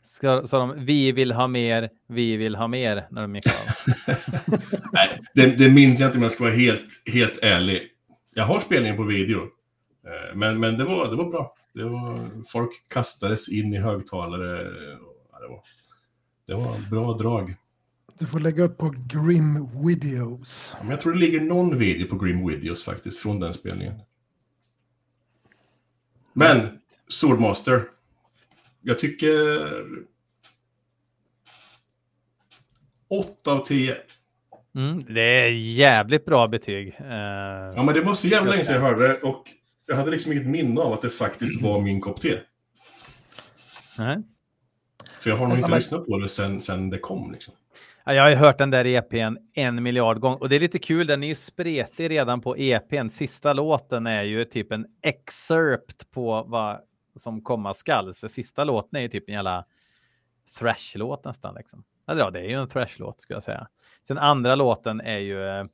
Ska, sa de vi vill ha mer, vi vill ha mer när de gick av? [laughs] Nej, det, det minns jag inte om jag ska vara helt, helt ärlig. Jag har spelningen på video. Eh, Men, men det, var, det var bra. Det var, folk kastades in i högtalare. Ja, det, var, det var bra drag. Du får lägga upp på Grim Videos. Men jag tror det ligger någon video på Grim Videos faktiskt, från den spelningen. Men, Swordmaster. Jag tycker... 8 av 10. Mm, det är jävligt bra betyg. Uh, ja, men det var så jävla länge sedan jag hörde det och jag hade liksom inget minne av att det faktiskt var min kopp te. Nej. För jag har nog inte lyssnat på det sen, sen det kom. Liksom. Ja, jag har ju hört den där EPn en miljard gånger och det är lite kul. Den är ju spretig redan på EPn. Sista låten är ju typ en excerpt på vad som komma skall. Så sista låten är ju typ en jävla thrash-låt nästan. Liksom. Ja, det är ju en thrash-låt skulle jag säga. Sen andra låten är ju eh, uh,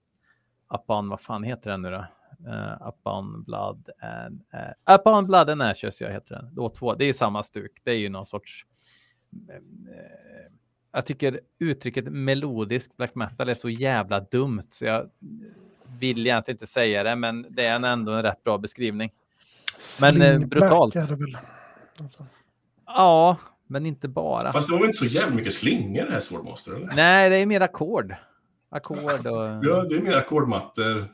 Upon, vad fan heter den nu då? Eh, uh, Upon Blood and... Eh, uh, Upon Blood and Ashes, jag heter den. Låt två. Det är ju samma stuk. Det är ju någon sorts... Uh, jag tycker uttrycket melodisk black metal är så jävla dumt så jag vill egentligen inte säga det, men det är ändå en rätt bra beskrivning. Men eh, brutalt. Är det väl? Alltså. Ja, men inte bara. Fast det var väl inte så jävla mycket slingor det här Swordmaster? Eller? Nej, det är mer ackord. Ackord och... Ja, det är mer ackordmattor.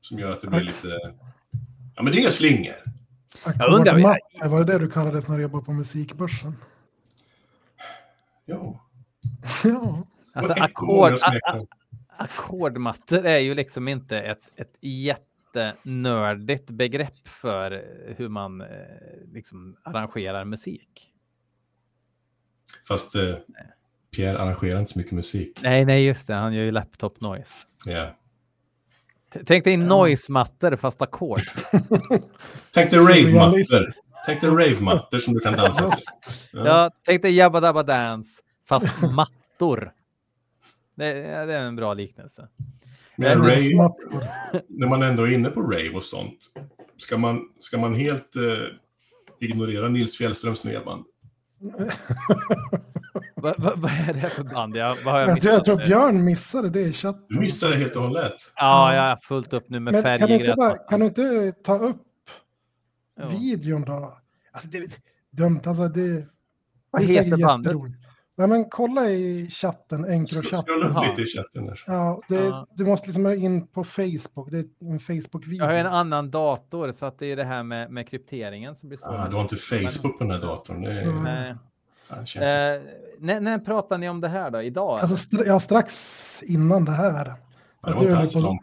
Som gör att det blir lite... Ja, men det är inga slingor. Undrar... Var det det du kallade när du jobbade på musikbörsen? Ja. ja. Alltså ackord, ackordmattor är ju liksom inte ett, ett jättenördigt begrepp för hur man eh, liksom arrangerar musik. Fast eh, Pierre arrangerar inte så mycket musik. Nej, nej, just det. Han gör ju laptop noise. Yeah. Tänk dig noise-mattor fast ackord. [laughs] Tänk dig rave-mattor. Tänk dig rave-mattor som du kan dansa till. Ja, [laughs] ja tänk dig Jabba Dabba Dance fast mattor. Det, det, är en bra liknelse. Men rave, när man ändå är inne på rave och sånt, ska man, ska man helt eh, ignorera Nils Fjällströms nya band? [laughs] vad, vad, vad, är det för band? Jag, vad har jag, jag, tror, jag tror Björn missade det i chatten. Du missade det helt och hållet. Ja, jag har fullt upp nu med Men färg kan, du inte bara, kan du inte ta upp jo. videon då? Alltså det är dumt, alltså det... Vad det heter bandet? Nej men kolla i chatten, Encro-chatten. Scrolla upp lite i chatten där. Ja, det, ja, du måste liksom in på Facebook, det är en Facebook-video. Jag har en annan dator så att det är det här med, med krypteringen som blir svårt. Ah, du har inte Facebook på den här datorn? Det är... mm. Nej. Eh, när, när pratar ni om det här då? Idag? Alltså, st ja, strax innan det här. Ja, det var inte alls långt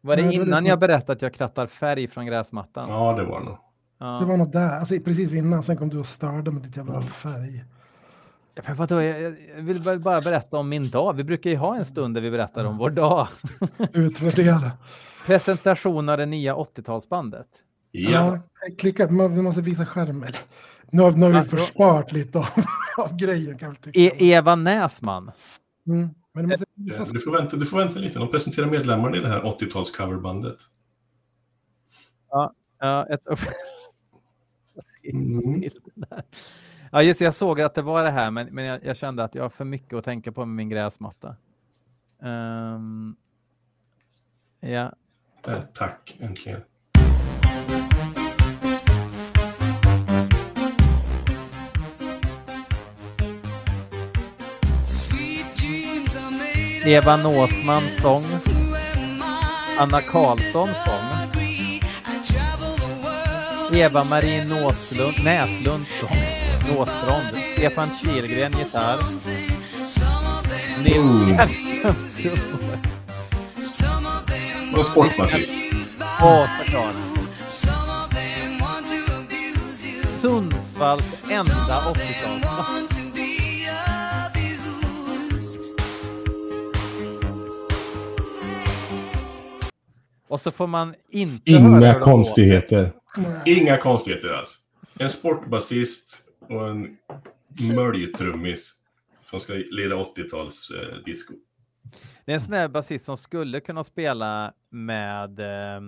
Var det innan jag berättade att jag krattar färg från gräsmattan? Ja, det var det nog. Ja. Det var nog där, alltså, precis innan. Sen kom du och störde med ditt jävla färg. Ja, vadå? Jag, vill bara berätta om min dag. Vi brukar ju ha en stund där vi berättar om vår dag. [laughs] Utvärdera. Presentation av det nya 80-talsbandet. Ja. ja klicka, vi måste visa skärmen. Nu, har, nu har vi förspart lite av, [laughs] av grejen. Kan tycka. E Eva Näsman. Mm. Men måste visa du, får vänta, du får vänta lite. De presenterar medlemmarna i det här 80-tals-coverbandet. Ja, ja ett... [laughs] mm. Ja, just jag såg att det var det här, men, men jag, jag, kände att jag har för mycket att tänka på med min gräsmatta. Um, ja. Äh, tack, äntligen. Eva Nåsmans sång. Anna Karlssons sång. Eva-Marie Näslund, sång. Råstrand, Stefan Kihlgren gitarr. Nils Hellström Och sportbasist. Och såklart. Sundsvalls enda 80-talsband. Och så får man inte Inga konstigheter. Inga konstigheter alls. En sportbasist och en möljtrummis som ska leda 80-tals eh, disco. Det är en sån här basist som skulle kunna spela med... Eh,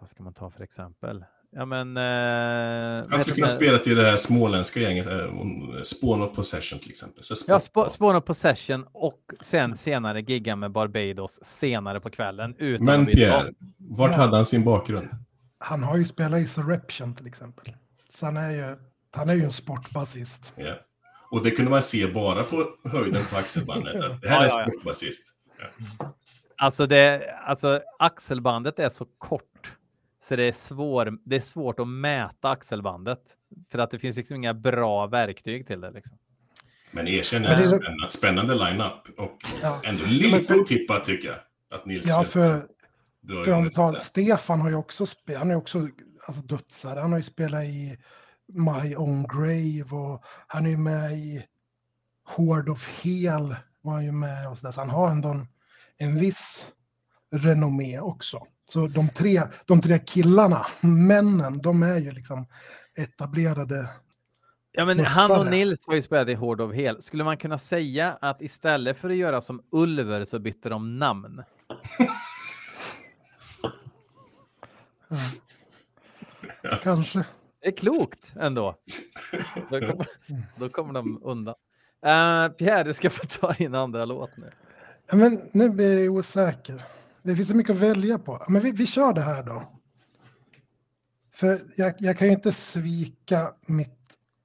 vad ska man ta för exempel? Ja, men, eh, Han skulle kunna spela till det här småländska gänget, eh, Spawn of Possession till exempel. Så ja, Sp Spawn of Possession och sen senare gigga med Barbados senare på kvällen. Utan men Pierre, vart hade han sin bakgrund? Han har ju spelat i Surreption till exempel. Så han är ju, han är ju en sportbasist. Yeah. Och det kunde man se bara på höjden på axelbandet. Det här Ja, är ja, ja. en sportbasist. Alltså, det, alltså axelbandet är så kort så det är, svår, det är svårt att mäta axelbandet för att det finns liksom inga bra verktyg till det. Liksom. Men erkänn en spännande, spännande line-up. Och Ja. ändå lite otippat tycker jag. Att Nils Ja, för, för om vi tar. Stefan har ju också spelat, han är också alltså, dödsare. Han har ju spelat i My Own Grave och han är ju med i Horde of Hel var han ju med och så, där. så han har ändå en, en viss renommé också. Så de tre, de tre killarna, männen, de är ju liksom etablerade. Ja, men han och. Nils har ju spelat i Horde of Hel. Skulle man kunna säga att istället för att göra som Ulver så bytte de namn? [laughs] Ja. [laughs] Kanske. Det är klokt ändå. [laughs] Då kommer, då kommer de undan. Uh, Pierre, du ska få ta din andra låt nu. Ja, Men nu blir jag osäker. Det finns så mycket att välja på. Men vi, vi kör det här då. För jag, jag kan ju inte svika mitt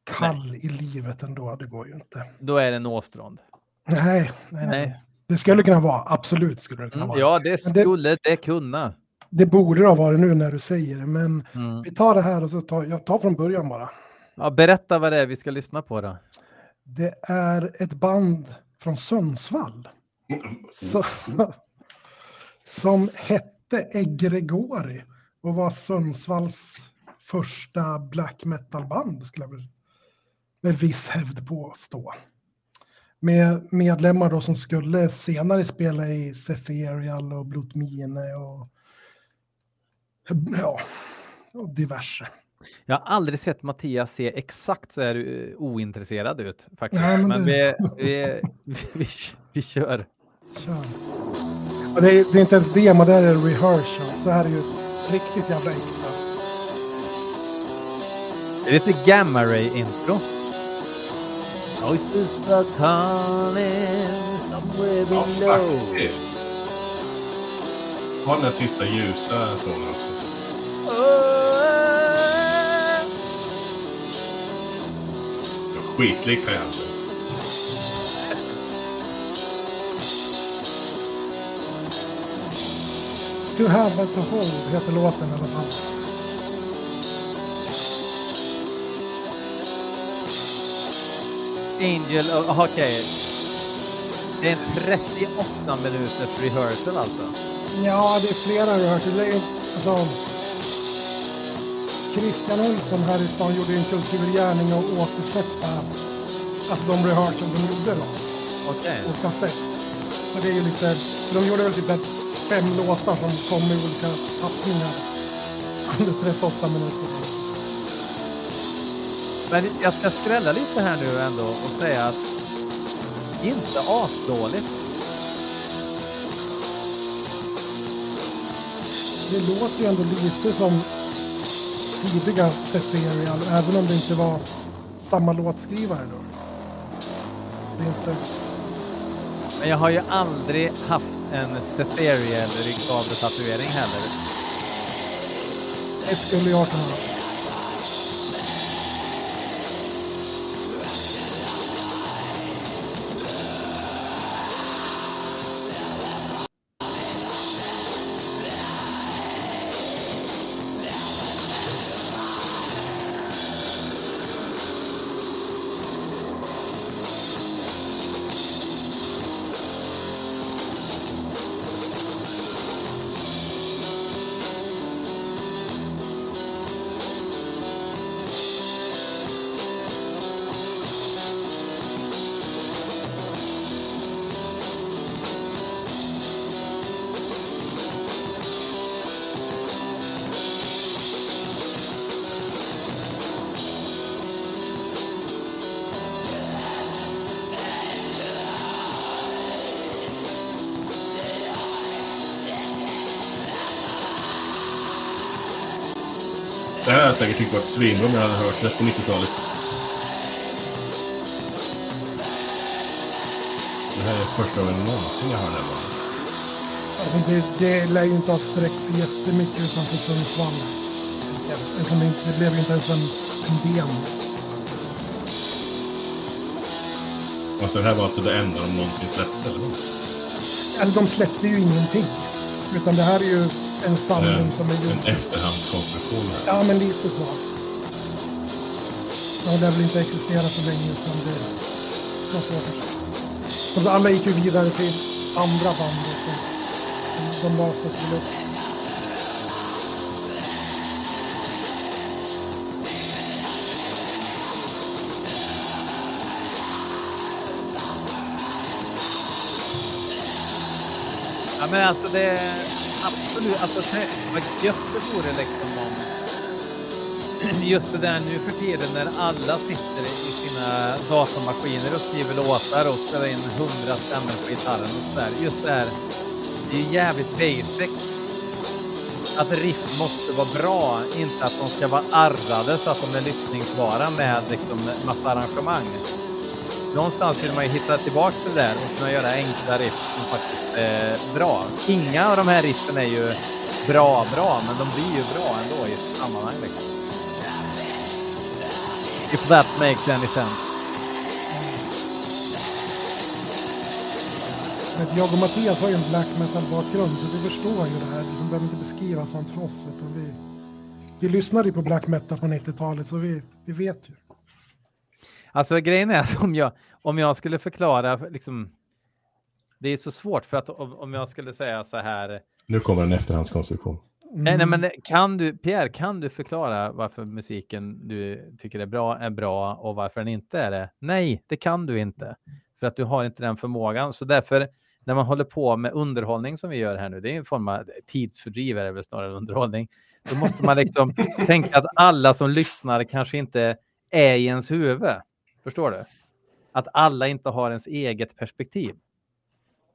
kall i livet ändå. Det går ju inte. Då är det Nåstrand. Nej, nej, nej. Nej. Det skulle kunna vara. Absolut skulle det kunna Mm, vara. ja, det Men det- skulle det kunna. Det borde det ha varit nu när du säger det. Men Mm. vi tar det här och så tar jag tar från början bara. Ja, berätta vad det är vi ska lyssna på då. Det är ett band från Sundsvall. Så, [laughs] som hette Egregori och var Sundsvalls första black metal-band skulle jag med viss hävd påstå. Med medlemmar då som skulle senare spela i Cepherial och Blutmine och ja, diverse. Jag har aldrig sett Mattias se exakt så här eh, ointresserad ut faktiskt. Nej, men men vi, det- vi, vi, [laughs] vi kör. Kör. Och det, är, det är inte ens demo, det här är rehearsal. Så här är ju riktigt jävla äkta. Det är lite gamma ray intro. Voices are calling somewhere Ja, below. faktiskt. Ta den där sista ljusa tonen också. Jag är Skitlik Kajanse. To have at the hold heter låten i alla fall. Angel, okej. Det är en 38 minuters rehearsal alltså. Ja, det är flera rehearsal. Det är, alltså, Christian Olsson här i stan gjorde en kulturgärning och återsläppa alltså de rehearsal de gjorde då, Okej. på kassett. Så det är ju lite, de gjorde väl typ så fem låtar som kom i olika tappningar under 38 minuter. Men jag ska skrälla lite här nu ändå och säga att inte asdåligt. Det låter ju ändå lite som tidiga Cepherial, även om det inte var samma låtskrivare då. Det är inte... Men jag har ju aldrig haft en Cepheriel ryggkavletatuering heller. Det skulle jag kunna ha. Säkert tyckt varit svinbra om jag hade hört det på 90-talet. Det här är första gången någonsin jag hör det. Bara. Alltså det, det lär ju inte ha sträckt sig jättemycket utanför Sundsvall. Eftersom det, inte, det blev inte ens en, en demo. Alltså det här var alltså det enda de någonsin släppte, eller? Alltså de släppte ju ingenting. Utan det här är ju en samling Eh, som är En gjord. efterhandskonstruktion här. Ja, men lite så. De lär väl inte existera så länge utan det så får jag förstå. Så alla gick ju vidare till andra band och så. De löstes väl upp. Ja, men alltså det är absolut, alltså vad gött det vore liksom om [clears throat] just det där nu för tiden när alla sitter i sina datamaskiner och skriver låtar och spelar in hundra stämmor på gitarren och sådär. Just det här, det är ju jävligt basic. Att riff måste vara bra, inte att de ska vara arrade så att de är lyssningsbara med liksom massa arrangemang. Någonstans vill man ju hitta tillbaks till det där och kunna göra enkla riff som faktiskt är bra. Inga av de här riffen är ju bra, bra, men de blir ju bra ändå i sitt sammanhang. Liksom. If that makes any sense. Jag och Mattias har ju en black metal-bakgrund så vi förstår ju det här. Vi behöver inte beskriva sånt för oss. Utan vi, vi lyssnade ju på black metal på 90-talet så vi, vi vet ju. Alltså grejen är att om jag, om jag skulle förklara, liksom, det är så svårt för att om, om jag skulle säga så här, Nu kommer en efterhandskonstruktion. Nej, nej, men kan du, Pierre, kan du förklara varför musiken du tycker är bra är bra och varför den inte är det? Nej, det kan du inte. För att du har inte den förmågan. Så därför, när man håller på med underhållning som vi gör här nu, det är en form av tidsfördriv, är det väl snarare underhållning. Då måste man liksom [laughs] tänka att alla som lyssnar kanske inte är i ens huvud. Förstår du? Att alla inte har ens eget perspektiv.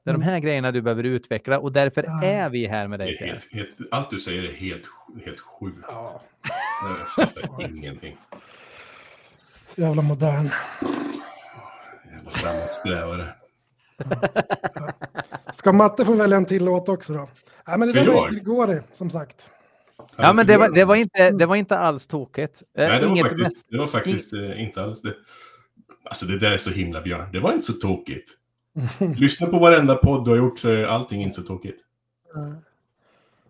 Det är de här grejerna du behöver utveckla och därför Ja. är vi här med dig. helt, helt, allt du säger är helt, helt sjukt. Ja, Jag fattar ingenting. så jävla modern. Jävla framåtsträvare. [laughs] Ska Matte få välja en till låt också då? Nej, men det där var? Grigori, som sagt. Ja, men det var, det var, inte, det var inte alls tokigt. Nej, det var Inget faktiskt, det var faktiskt eh, inte alls det. Alltså det där är så himla björn. Det var inte så tokigt. [laughs] Lyssna på varenda podd du har gjort så är allting inte så tokigt. Eh,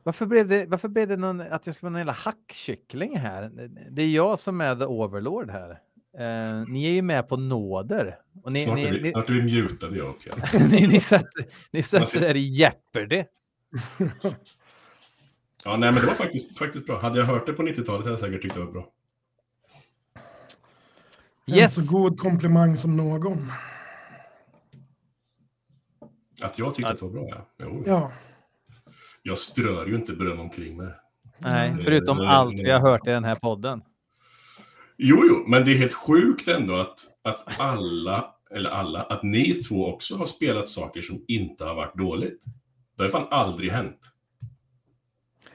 Varför blev det, varför blev det någon, att jag ska vara någon jävla hackkyckling här? Det är jag som är the overlord här. Eh, ni är ju med på nåder. Och ni, Snart ni, är vi, ni, snart är vi mutade jag och [laughs] ni, ni sätter, ni sätter er i Jeopardy. Ja, nej men det var faktiskt, faktiskt bra. Hade jag hört det på 90-talet hade jag säkert tyckt det var bra. En Yes! så god komplimang som någon. Att jag tyckte att det var bra, ja. Jo, Ja, Jag strör ju inte beröm omkring mig. Nej, förutom nej, allt vi har hört i den här podden. Jo, jo, men det är helt sjukt ändå att, att alla, eller alla, att ni två också har spelat saker som inte har varit dåligt. Det har fan aldrig hänt.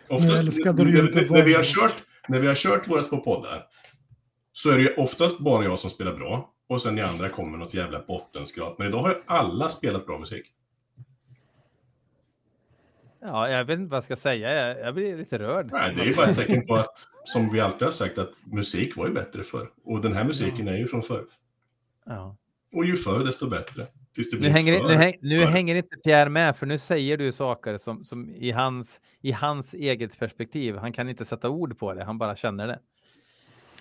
Oftast, när, när, när, vi har kört, när vi har kört våra små poddar så är det ju oftast bara jag som spelar bra och sen ni andra kommer något jävla bottenskrap. Men idag har ju alla spelat bra musik. Ja, jag vet inte vad jag ska säga. Jag, blir lite rörd. Nej, det är ju bara ett tecken på att, som vi alltid har sagt, att musik var ju bättre förr. Och den här musiken är ju från förr. Ja. Och ju förr desto bättre. Nu, hänger, för, nu, häng, nu hänger inte Pierre med, för nu säger du saker som, som i, hans, i hans eget perspektiv. Han kan inte sätta ord på det, han bara känner det.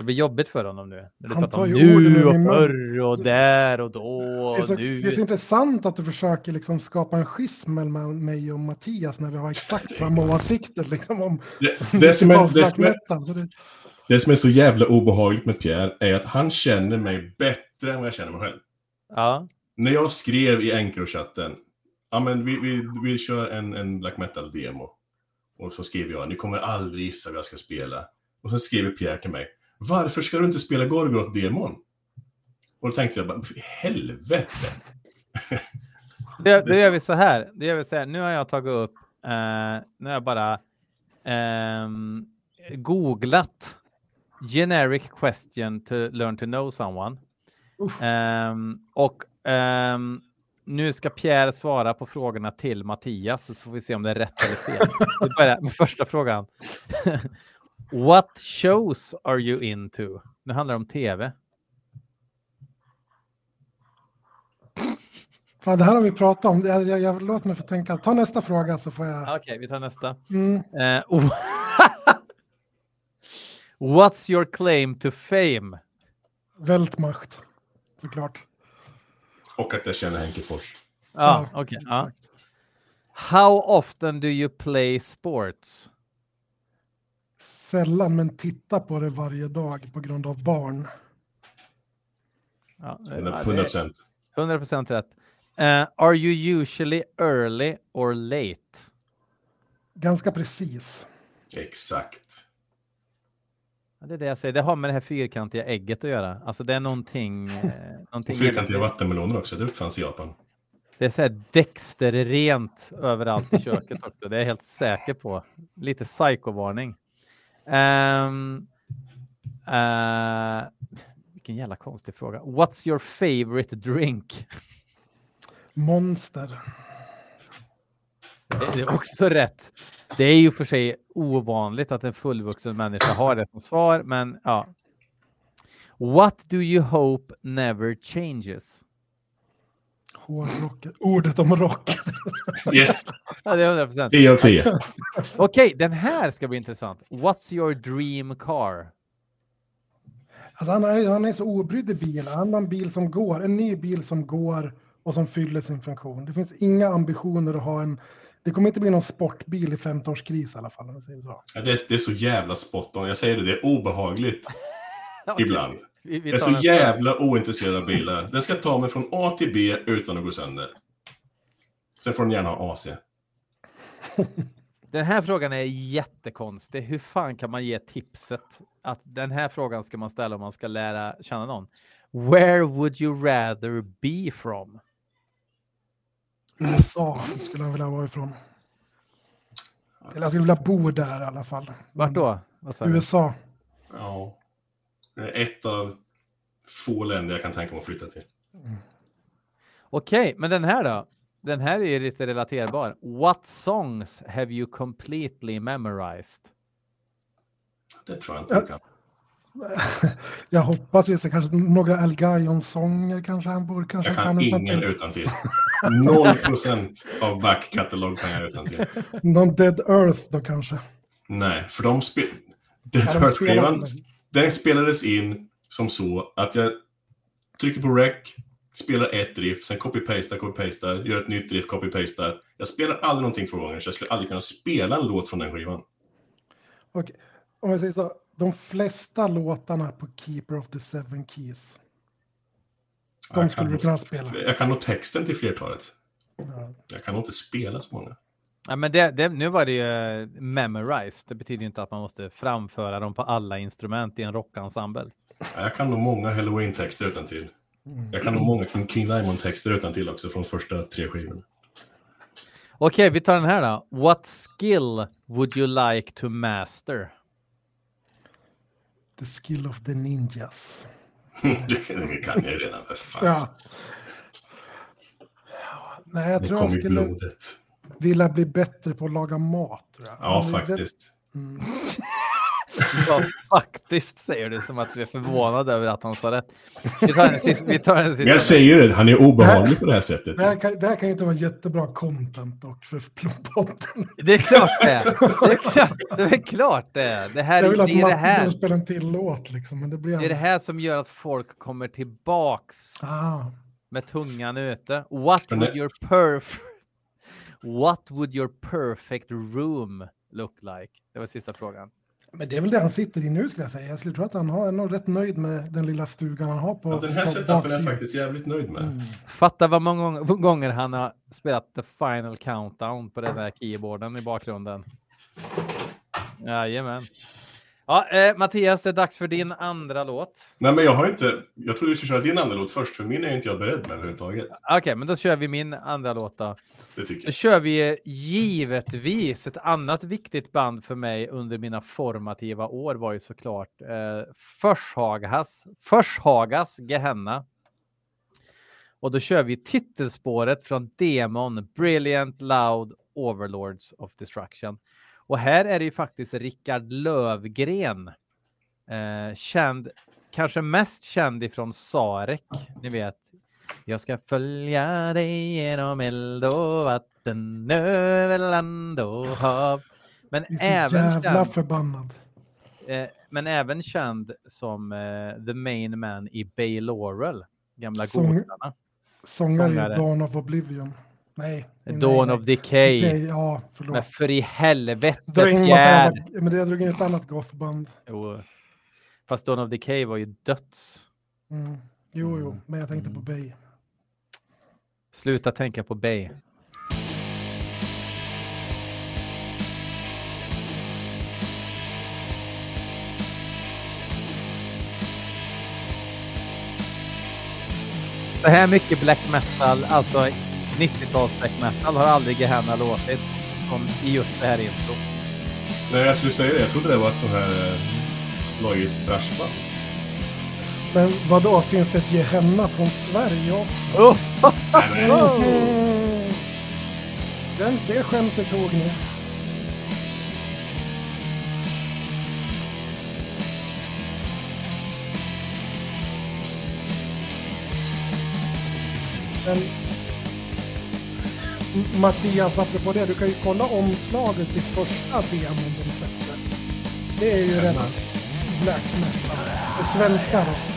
Det blir jobbigt för honom nu. När du Han tar om ju nu och förr och där och då det är, och så, nu. det är så intressant att du försöker liksom skapa en schism mellan mig och Mattias när vi har exakt samma åsikter liksom om Det, det, som är, det, som är, det, det som är så jävla obehagligt med Pierre är att han känner mig bättre än vad jag känner mig själv. Ja, När jag skrev i Encrochatten, ja men vi, vi, vi kör en, en black metal-demo. Och så skriver jag, ni kommer aldrig gissa vad jag ska spela. Och så skriver Pierre till mig, varför ska du inte spela Gorgoroth-demon? Och då tänkte jag bara, helvete! det, [laughs] det gör vi så här. Det gör vi så här. Nu har jag tagit upp, eh, nu har jag bara ehm, googlat generic question to learn to know someone. Ehm, och ehm, nu ska Pierre svara på frågorna till Mattias så får vi se om det är rätt eller fel. [laughs] Vi börjar med första frågan. What shows are you into? Nu handlar det om tv. Fan, [laughs] det här har vi pratat om. Jag, jag, jag, låt mig få tänka. Ta nästa fråga så får jag. Okej, okay, vi tar nästa. Mm. Oh. [laughs] What's your claim to fame? Vältmacht, såklart. Och att jag känner Henke Fors. Ja, okej. Okay, ja. How often do you play sports? Sällan, men titta på det varje dag på grund av barn. Ja, 100 procent. 100 procent rätt. Uh, are you usually early or late? Ganska precis. Exakt. Ja, det är det jag säger. Det har med det här fyrkantiga ägget att göra. Alltså det är någonting. Eh, [laughs] någonting Och fyrkantiga vattenmeloner också. Det uppfanns i Japan. Det är så här Dexter rent överallt i köket också. Det är jag helt säker på. Lite psykovarning. Um, uh, vilken jävla konstig fråga. What's your favorite drink? Monster. Det är också rätt. Det är ju för sig ovanligt att en fullvuxen människa har det som svar, men ja. What do you hope never changes? Hårdrock. Ordet om rock. [laughs] Yes. ja, det är 100 procent. 10 av 10. Okej, okay, den här ska bli intressant. What's your dream car? Alltså han, är, han är så obrydd i bilar. Han har en bil som går, en ny bil som går och som fyller sin funktion. Det finns inga ambitioner att ha en det kommer inte bli någon sportbil i 50-årskris i alla fall. Om säger så. Ja, det, är, det är så jävla spot on. Jag säger det, det är obehagligt [laughs] ibland. Vi- vi Jag är så jävla ointresserad av bilar. Den ska ta mig från A till B utan att gå sönder. Sen får den gärna ha AC. Den här frågan är jättekonstig. Hur fan kan man ge tipset att den här frågan ska man ställa om man ska lära känna någon? Where would you rather be from? USA skulle han vilja vara ifrån. Eller jag skulle vilja bo där i alla fall. Vart då? USA. Ja. Är ett av få länder jag kan tänka mig att flytta till. Okej, men den här då? Den här är ju lite relaterbar. What songs have you completely memorized? Det tror jag inte jag kan. [laughs] Jag hoppas vi ser kanske några Al Gayon-sånger kanske han borde kanske Jag kan utan ingen till. utan till. [laughs] Noll procent av backkatalog kan jag utan till. Någon Dead Earth då kanske. Nej, för de spelar så- den spelades in som så att jag trycker på rec, spelar ett riff, sen copy-pastar, copy-pastar, gör ett nytt riff, copy-pastar. Jag spelar aldrig någonting två gånger, så jag skulle aldrig kunna spela en låt från den skivan. Okej, om jag säger så. De flesta låtarna på Keeper of the Seven Keys. De Jag skulle du kunna spela. Jag kan nog texten till flertalet. Ja. Jag kan nog inte spela så många. Ja, men det, det, nu var det ju eh, memorized. Det betyder inte att man måste framföra dem på alla instrument i en rockensemble. Ja, Jag kan nog många Halloween-texter utan till. Mm. Jag kan nog många King, King Diamond-texter utan till också från första tre skivorna. Okej, vi tar den här då. What skill would you like to master? The skill of the ninjas. [laughs] det kan jag ju redan, för fan. Ja. Nej, jag det tror jag kom i skulle blodet. Vilja bli bättre på att laga mat. Tror jag. Ja, Men det- faktiskt. Mm. [laughs] Ja, faktiskt säger du som att du är förvånad över att han sa rätt. Vi tar en [laughs] sista. Vi tar en sista. Jag säger det, han är obehaglig på det här sättet. Det, här kan, det här kan ju inte vara jättebra content dock för podden. Det är klart det är. Det är [laughs] klart det är. Klart det, är. det här Jag är vill att det, är det här. spela en till låt liksom, men det blir... Det är det här som gör att folk kommer tillbaks Ah, med tungan ute. What would your perf What would your perfect room look like? Det var sista frågan. men det är väl det han sitter i nu skulle jag säga. Jag skulle tro att han har, är nog rätt nöjd med den lilla stugan han har på Ja, den här på setupen är jag faktiskt jävligt nöjd med. Mm. Fatta vad många gång- gånger han har spelat the final countdown på den där keyboarden i bakgrunden. Jajamän. Ja, eh, Mattias, det är dags för din andra låt. Nej, men jag har inte... Jag trodde du skulle köra din andra låt först, för min är inte jag beredd med överhuvudtaget. Okej, men då kör vi min andra låt då. Det tycker Då jag. kör vi givetvis ett annat viktigt band för mig under mina formativa år var ju såklart eh, Forshagas, Forshagas Gehenna. Och då kör vi titelspåret från demon Brilliant Loud Overlords of Destruction. Och här är det ju faktiskt Rickard Lövgren. Eh, känd, kanske mest känd ifrån Sarek, ni vet. Jag ska följa dig genom eld och vatten, över land och hav. Men även jävla känd, förbannad. eh, men även känd som eh, the main man i Bay Laurel, gamla Sång- godarna. Sångare. i Dawn of Oblivion. Nej. Dawn nej. of Decay. Decay, Ja, förlåt. Men för i helvete Dra in jävla- Men det drog in ett annat gothband. Jo. Fast Dawn of Decay var ju döds. Mm. Jo, jo, Mm. men jag tänkte Mm. på Bay. Sluta tänka på Bay. Så här mycket black metal, alltså 90-tals black metal har aldrig Gehenna låtit som i just det här intro. Nej, jag skulle säga det. Jag trodde det var ett sånt här eh, lojigt trashband. Men vad då finns det ett Gehenna från Sverige också? Oh! Nej, men, Mm. Den, det skämtet tog ni. Men Mattias, apropå det, du kan ju kolla omslaget till första demon de släppte. Det är ju rätt black metal. Det svenska då.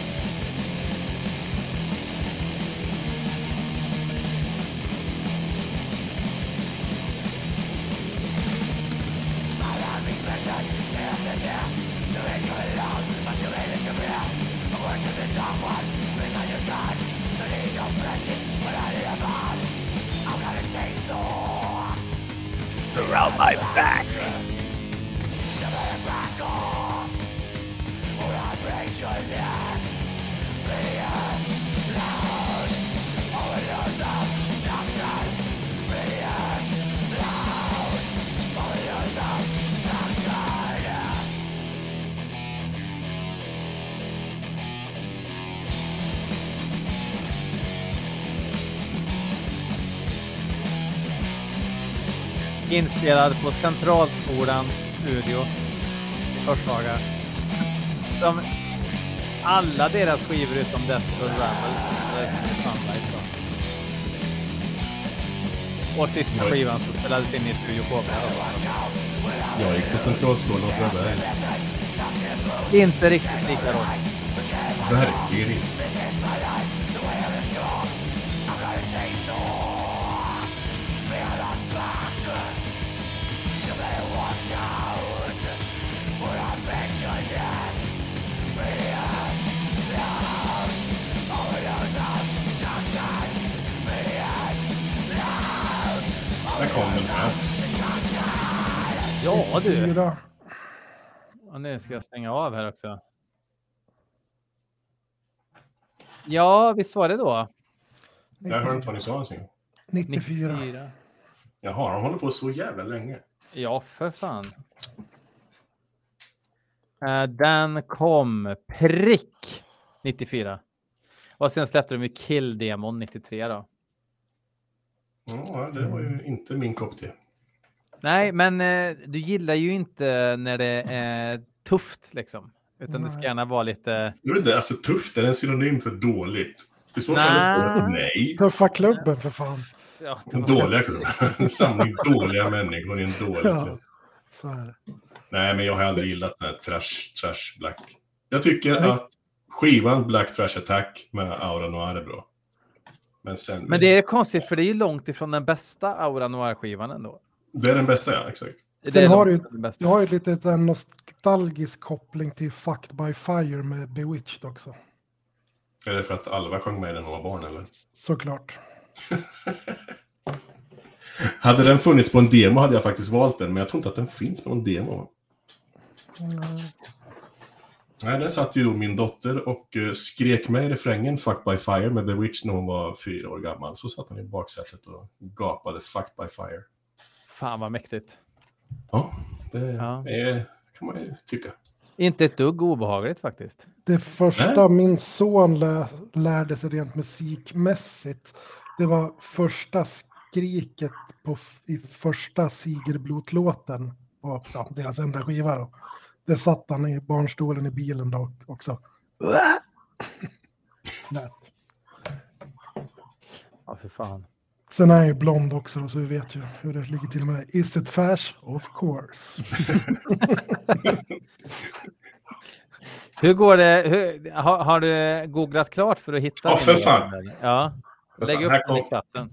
Inspelad på Centralskolans studio i Forshaga. Som alla deras skivor utom Desperate Ramble spelades in i Sunlight. Då. Och sista skivan som spelades in i Studio KB. jag gick på Centralskolan och Traberg. Inte riktigt lika roligt. Verkligen inte. Ja du. Fyra. Och nu ska jag stänga av här också. Ja, visst var det då? Jag hörde inte vad ni sa ens en gång. 94. 94. Jaha, de håller på så jävla länge. Ja, för fan. Eh, den kom prick 94. Och sen släppte de ju Kill-demon 93 då. Ja, det var ju inte min kopp te. Nej, men eh, du gillar ju inte när det är tufft liksom. Utan det ska Nej. gärna vara lite... Jag vet inte, alltså tufft, är det en synonym för dåligt? I så fall Nej. nej. Tuffa klubben för fan. Ja, En dåliga klubb. En [laughs] samling dåliga människor i en dålig Ja. klubb. Så är det. Nej, men jag har aldrig gillat den här trash, trash black. Jag tycker Nej. att skivan Black Trash Attack med Aura Noir är bra. Men sen... Men det är konstigt för det är ju långt ifrån den bästa Aura Noir-skivan ändå. Det är den bästa, ja. Exakt. Det Sen har du-. Du har ju lite så här nostalgisk koppling till Fucked by Fire med Bewitched också. Är det för att Alva sjöng med den när hon var barn, eller? Såklart. [laughs] Hade den funnits på en demo hade jag faktiskt valt den, men jag tror inte att den finns på någon demo. Mm. Nej, där satt ju min dotter och eh, skrek med i refrängen Fuck by Fire med Bewitched när hon var fyra år gammal. Så satt han i baksätet och gapade Fuck by Fire. Fan vad mäktigt. Ja, det Ja. är, kan man ju tycka. Inte ett dugg obehagligt faktiskt. Det första min son lä lärde sig rent musikmässigt, det var första skriket på, i första Sigerblot-låten på ja, deras enda skiva. Då. Det satt han i barnstolen i bilen då också. [laughs] Ja, för fan. Sen är han ju blond också, så vi vet ju hur det ligger till med det. Is it fash? Of course. [laughs] Hur går det? Hur, har, har du googlat klart för att hitta? Ja, för fan. Ja, lägg upp den i chatten.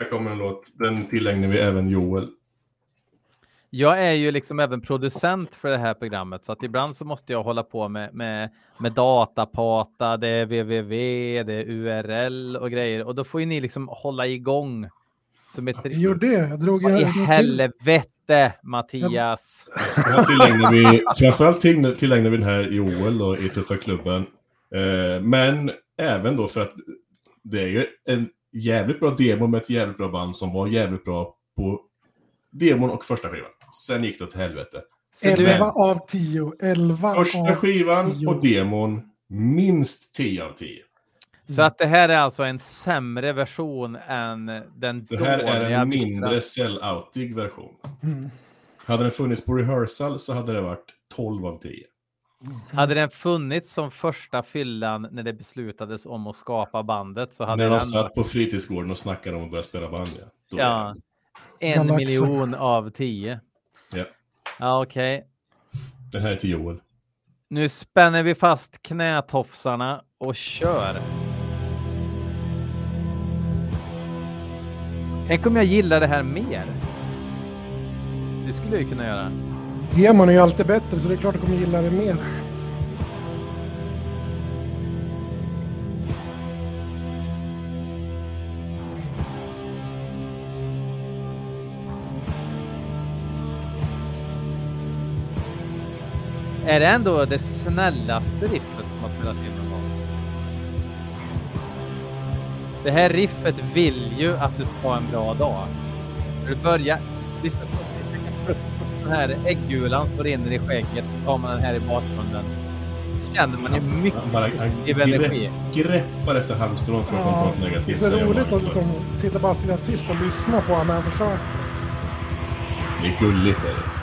här kommer en låt. Den tillägnar vi även Joel. Jag är ju liksom även producent för det här programmet så att ibland så måste jag hålla på med, med, med datapata, det är www, det är URL och grejer och då får ju ni liksom hålla igång. Som ett Jag gjorde det. Jag drog en i helvete Mattias. Tillägnar vi, framförallt till- tillägnar vi den här Joel då, i Tuffa klubben. Eh, men även då för att det är ju en jävligt bra demo med ett jävligt bra band som var jävligt bra på demon och första skivan. Sen gick det åt helvete. Så du, 11 av 10. 11 Första av... skivan tio. och demon minst 10 av 10. så att det här är alltså en sämre version än den Det här är en mindre sell-outig version. Mm. Hade den funnits på rehearsal så hade det varit 12 av 10. Hade den funnits som första fyllan när det beslutades om att skapa bandet så hade När de den satt på fritidsgården och snackade om att börja spela band. Ja. Då Ja. en Galaxen. miljon av tio. Ja. Ja, okej. Den här är till Joel. Nu spänner vi fast knätofsarna och kör. Tänk om jag gillar det här mer. Det skulle jag ju kunna göra. Demon är ju alltid bättre, så det är klart att jag kommer gilla det mer. Är det ändå det snällaste riffet som har spelats in någon gång? Det här riffet vill ju att du tar en bra dag. När du börjar lyssna på den här äggulan som rinner i skägget, så tar man den här i bakgrunden. Då känner man ju mycket bara- positiv energi. Greppar efter halmstrån för att komma på något det är negativt. så roligt att liksom, sitta bara sitta tyst och lyssna på honom när han försöker. Det är gulligt. Är det.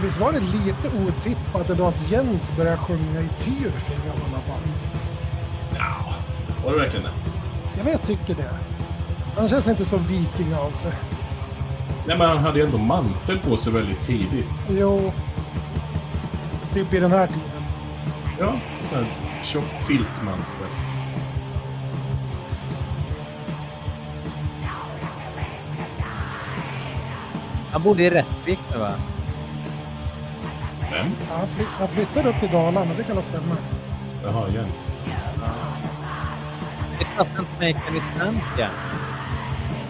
Men visst var det lite otippat ändå att Jens började sjunga i Tyrfing av alla band? Ja, var det verkligen det? Ja, men jag tycker det. Han känns inte så viking av sig. Nej, men han hade ju ändå mantel på sig väldigt tidigt. Jo. Typ i den här tiden. Ja, så här tjock filtmantel. Han bodde i Rättvik nu va? Vem? Ja, Han, fly- han flyttade upp till Dalarna, det kan nog stämma. Jaha, Jens. It doesn't make any sense Jens.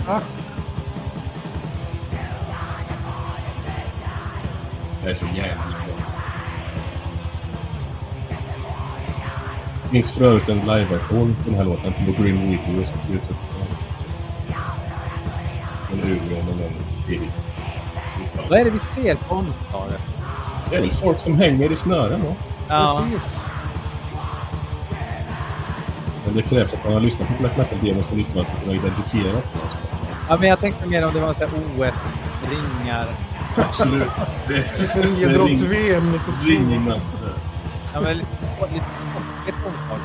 Ja, Det är så jävla bra. Det finns för övrigt en liveversion på den här låten på Green Videos på Youtube. En Umeå någon gång tidigt. Vad är det vi ser på omslaget? Det är väl folk som hänger i snören då. Ja, precis. Men det krävs att man har lyssnat på Black Metal-demos på 90-talet för att kunna identifiera sig. ja, men jag tänkte mer om det var så OS-ringar. Absolut. Det Friidrotts-VM 92. Ringmaster. Ja, men lite, sport, lite sportigt omslag.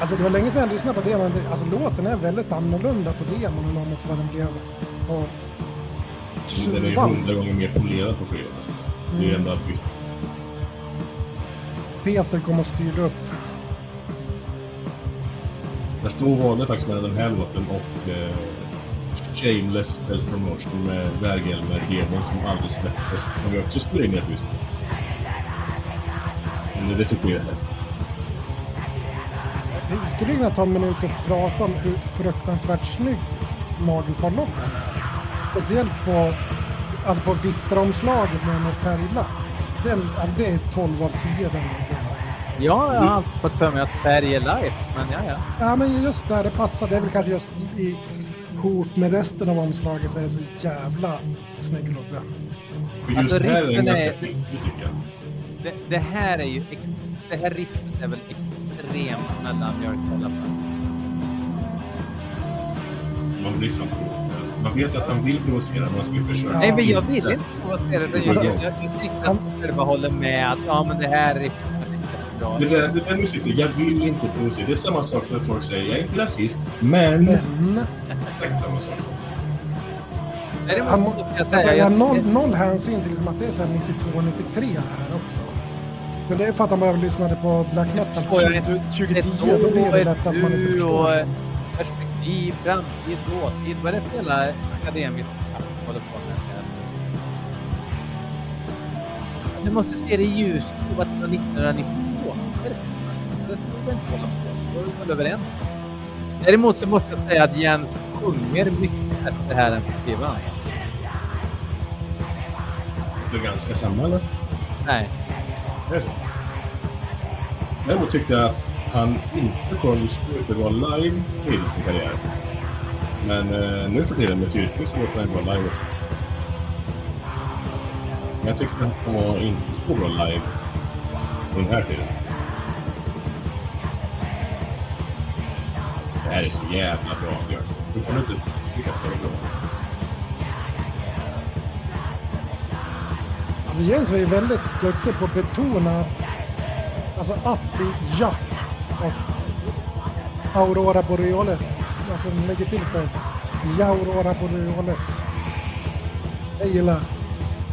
Alltså det var länge sedan jag lyssnade på demon. Alltså låten är väldigt annorlunda på demon än mot vad den blev på Den är ju hundra gånger mer polerad på skivan. Det är ju ändå bytt. Peter kom och styrde upp. Jag stod och valde faktiskt mellan den här låten och eh, Shameless Self-Promotion med Bergelmer, demon som aldrig släpptes. Som vi också spelade in i lyssna. Men det tycker jag är häst. Vi skulle kunna ta en minut och prata om hur fruktansvärt snygg nagelfarlocken är. Speciellt på, alltså på vittraomslaget med med färglack. Den, alltså det är 12 av 10 den. Alltså. Ja, jag har fått för mig att färg är life, men ja, ja. Ja men just där det passar. Det är väl kanske just i ihop med resten av omslaget så är det så jävla snygg logga. För just Alltså, det här är den ganska är- skicklig tycker jag. Det, det här är ju... Ex, det här riffet är väl extremt mellanmjölk i alla fall. Man blir fan Man vet att han vill provocera, man ska försöka. Ja. Nej, men jag vill inte provocera. det. Jag, jag, jag, själva håller med att ja, men det här är. Det där, det där musiken, jag vill inte provocera. Det är samma sak när folk säger jag är inte rasist, men... Men Exakt samma sak. Däremot han, måste jag jag säga... jag- noll, noll hänsyn till liksom att det är så här 92-93 här också. Men det är för att han bara lyssnade på black metal förstår jag inte. 2010. Ett år, Då blir det lätt att man inte du förstår. Perspektiv, framtid, dåtid. Vad är det för jävla akademiskt som håller på med? det? Du måste se det i ljuset av att det var 1992. Vad är det Det tror inte hålla på. Då är väl överens. Däremot så måste jag säga att Jens sjunger mycket bättre här än på skivan. Det ganska samma, eller? Nej. Det? Däremot tyckte jag att han inte sjöng superbra live i sin karriär. Men eh, nu för tiden med Tyresö så låter han bra live. Men jag tyckte att han var inte så bra live på den här tiden. Det här är så jävla bra, Björn. Du kan inte tycka att det är bra. Alltså Jens var ju väldigt duktig på att betona alltså att i japp och Aurora Borealis. Alltså han lägger till lite Jaurora Borealis. Jag gillar.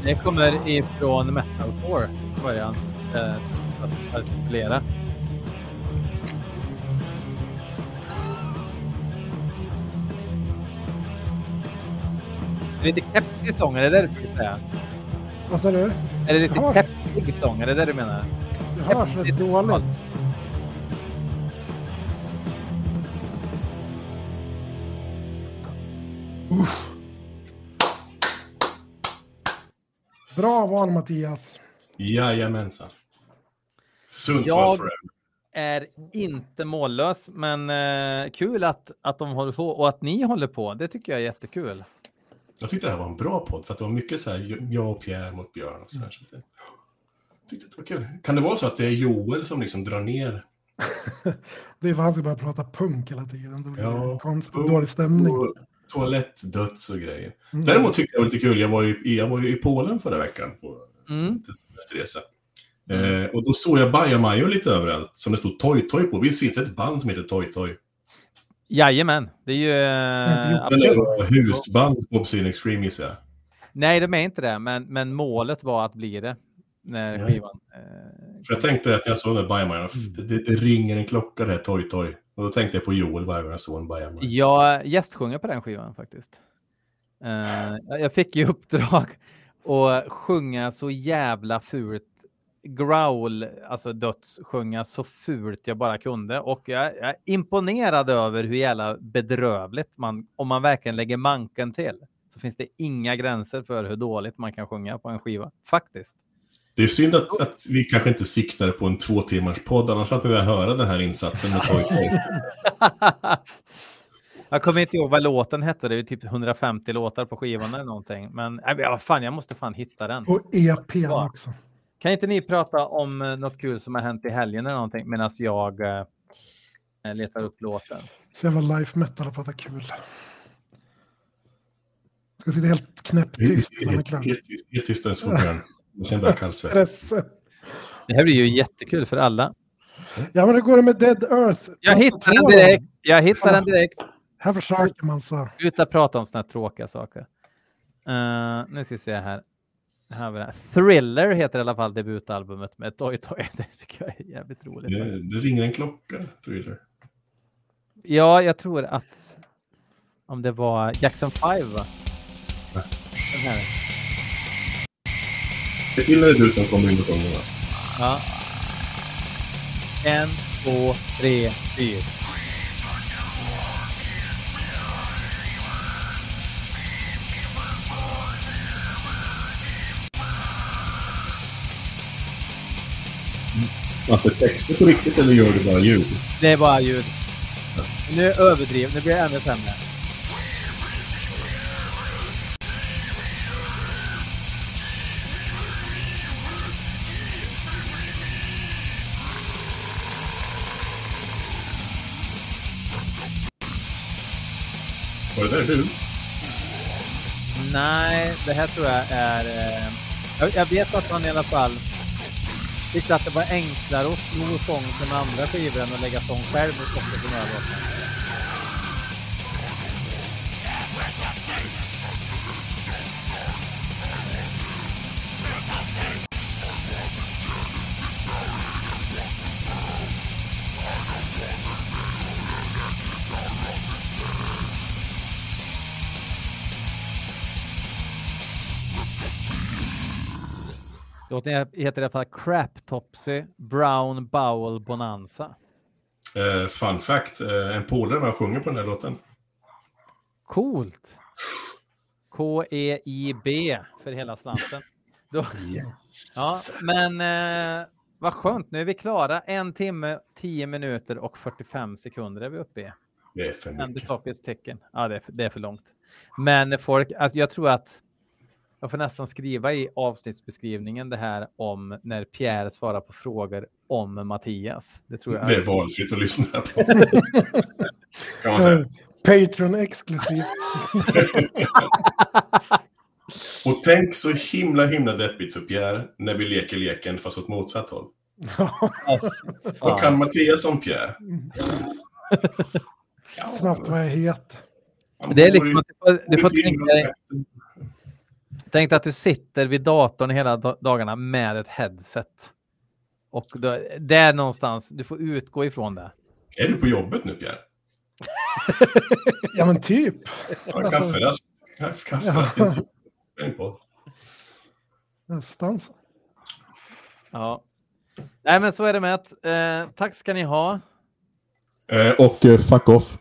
Det kommer ifrån metalcore i början. Eh, att artikulera. Det är lite kepsig sång, är det det du säga? Vad sa du? Är det lite Ja. kepsig sång, är det det du menar? Det hörs rätt dåligt. Uff. Bra val Mattias. Jajamensan. Sundsvall Jag- forever. Är inte mållös, men eh, kul att, att de håller på och att ni håller på. Det tycker jag är jättekul. Jag tyckte det här var en bra podd för att det var mycket så här jag och Pierre mot Björn och så här. Så att jag tyckte det var kul. Kan det vara så att det är Joel som liksom drar ner [laughs] Det är för att han ska börja prata punk hela tiden. Då blir det Ja, konstigt, punk dålig stämning. på toalettdöds och grejer. Mm. Däremot tyckte jag det var lite kul, jag var ju, jag var ju i Polen förra veckan på Mm. semesterresa. Eh, och då såg jag Bajamajo lite överallt som det stod Toy Toy på. Visst finns det ett band som heter Toy Toy? Jajamän, det är ju... eh, Men det var husband på Obscene Extreme gissar jag. Nej, de är inte det, men, men målet var att bli det. När Ja. skivan... Eh, För jag tänkte att jag såg den där Bajamajo, det, det, det ringer en klocka det här Toy Toy. Och då tänkte jag på Joel varje gång jag såg en Bajamajo. Jag gästsjunger på den skivan faktiskt. Uh, jag- jag fick ju uppdrag att sjunga så jävla fult. Growl, alltså dödssjunga så fult jag bara kunde. Och jag, jag är imponerad över hur jävla bedrövligt man, om man verkligen lägger manken till, så finns det inga gränser för hur dåligt man kan sjunga på en skiva. Faktiskt. Det är synd att, att vi kanske inte siktade på en två timmars podd, annars hade vi velat höra den här insatsen med Toy Toy. [laughs] jag kommer inte ihåg vad låten hette. Det är typ 150 låtar på skivan eller någonting. Men äh, vad fan, jag måste fan hitta den. Och EPn Ja. också. Kan inte ni prata om eh, något kul som har hänt i helgen eller någonting medan jag eh, letar upp låten? Så jävla life metal och prata kul. Ska sitta helt knäpptyst. helt, klar. helt, helt tysta en. Och sen börjar kallsvettas. Det här blir ju jättekul för alla. Ja, men hur går det med Dead Earth? Jag hittar den direkt. Jag hittar den direkt. Här försöker man så. Sluta prata om såna här tråkiga saker. Eh, nu ska vi se här. Här har vi det. Thriller heter i alla fall debutalbumet med Toy Toy. [laughs] Det tycker jag är jävligt roligt. Det, det ringer en klocka, thriller. Ja, jag tror att om det var Jackson 5 va? Den här. Det är är du som kommer in på sjungerna. Ja. En, två, tre, fyra. Alltså texter på riktigt eller gör du bara ljud? Det är bara ljud. Nu överdriv, nu blir det ännu sämre. Var det där du? Nej, det här tror jag är... Eh, jag, jag vet att man i alla fall tyckte att det var enklare att sno sång från andra skivor än att lägga sång själv och också på några låtar. Låten heter i alla fall Crap Topsy Brown Bowel Bonanza. Uh, fun fact, uh, en polare med sjunger på den här låten. Coolt. K-E-I-B för hela slanten. Då... Yes. [laughs] Ja, men eh, vad skönt, nu är vi klara. En timme, 10 minuter och 45 sekunder är vi uppe i. Det är för mycket. tecken. Ja, det är, för, det är för långt. Men folk, alltså, jag tror att jag får nästan skriva i avsnittsbeskrivningen det här om när Pierre svarar på frågor om Mattias. Det tror jag. Det är valfritt att lyssna på. [laughs] Patreon exklusivt. [laughs] Och tänk så himla himla deppigt för Pierre när vi leker leken fast åt motsatt håll. [laughs] Vad kan Mattias om Pierre? Knappt vad jag heter. Det är liksom att du får, du får tänka dig Tänk att du sitter vid datorn hela dagarna med ett headset. Och då, där någonstans, du får utgå ifrån det. Är du på jobbet nu Pierre? [laughs] ja men typ. Ja, alltså... Kafferast. Kafferast ja. inte på. Nästan så. Ja. Nej men så är det med att, eh, tack ska ni ha. Eh, och eh, fuck off.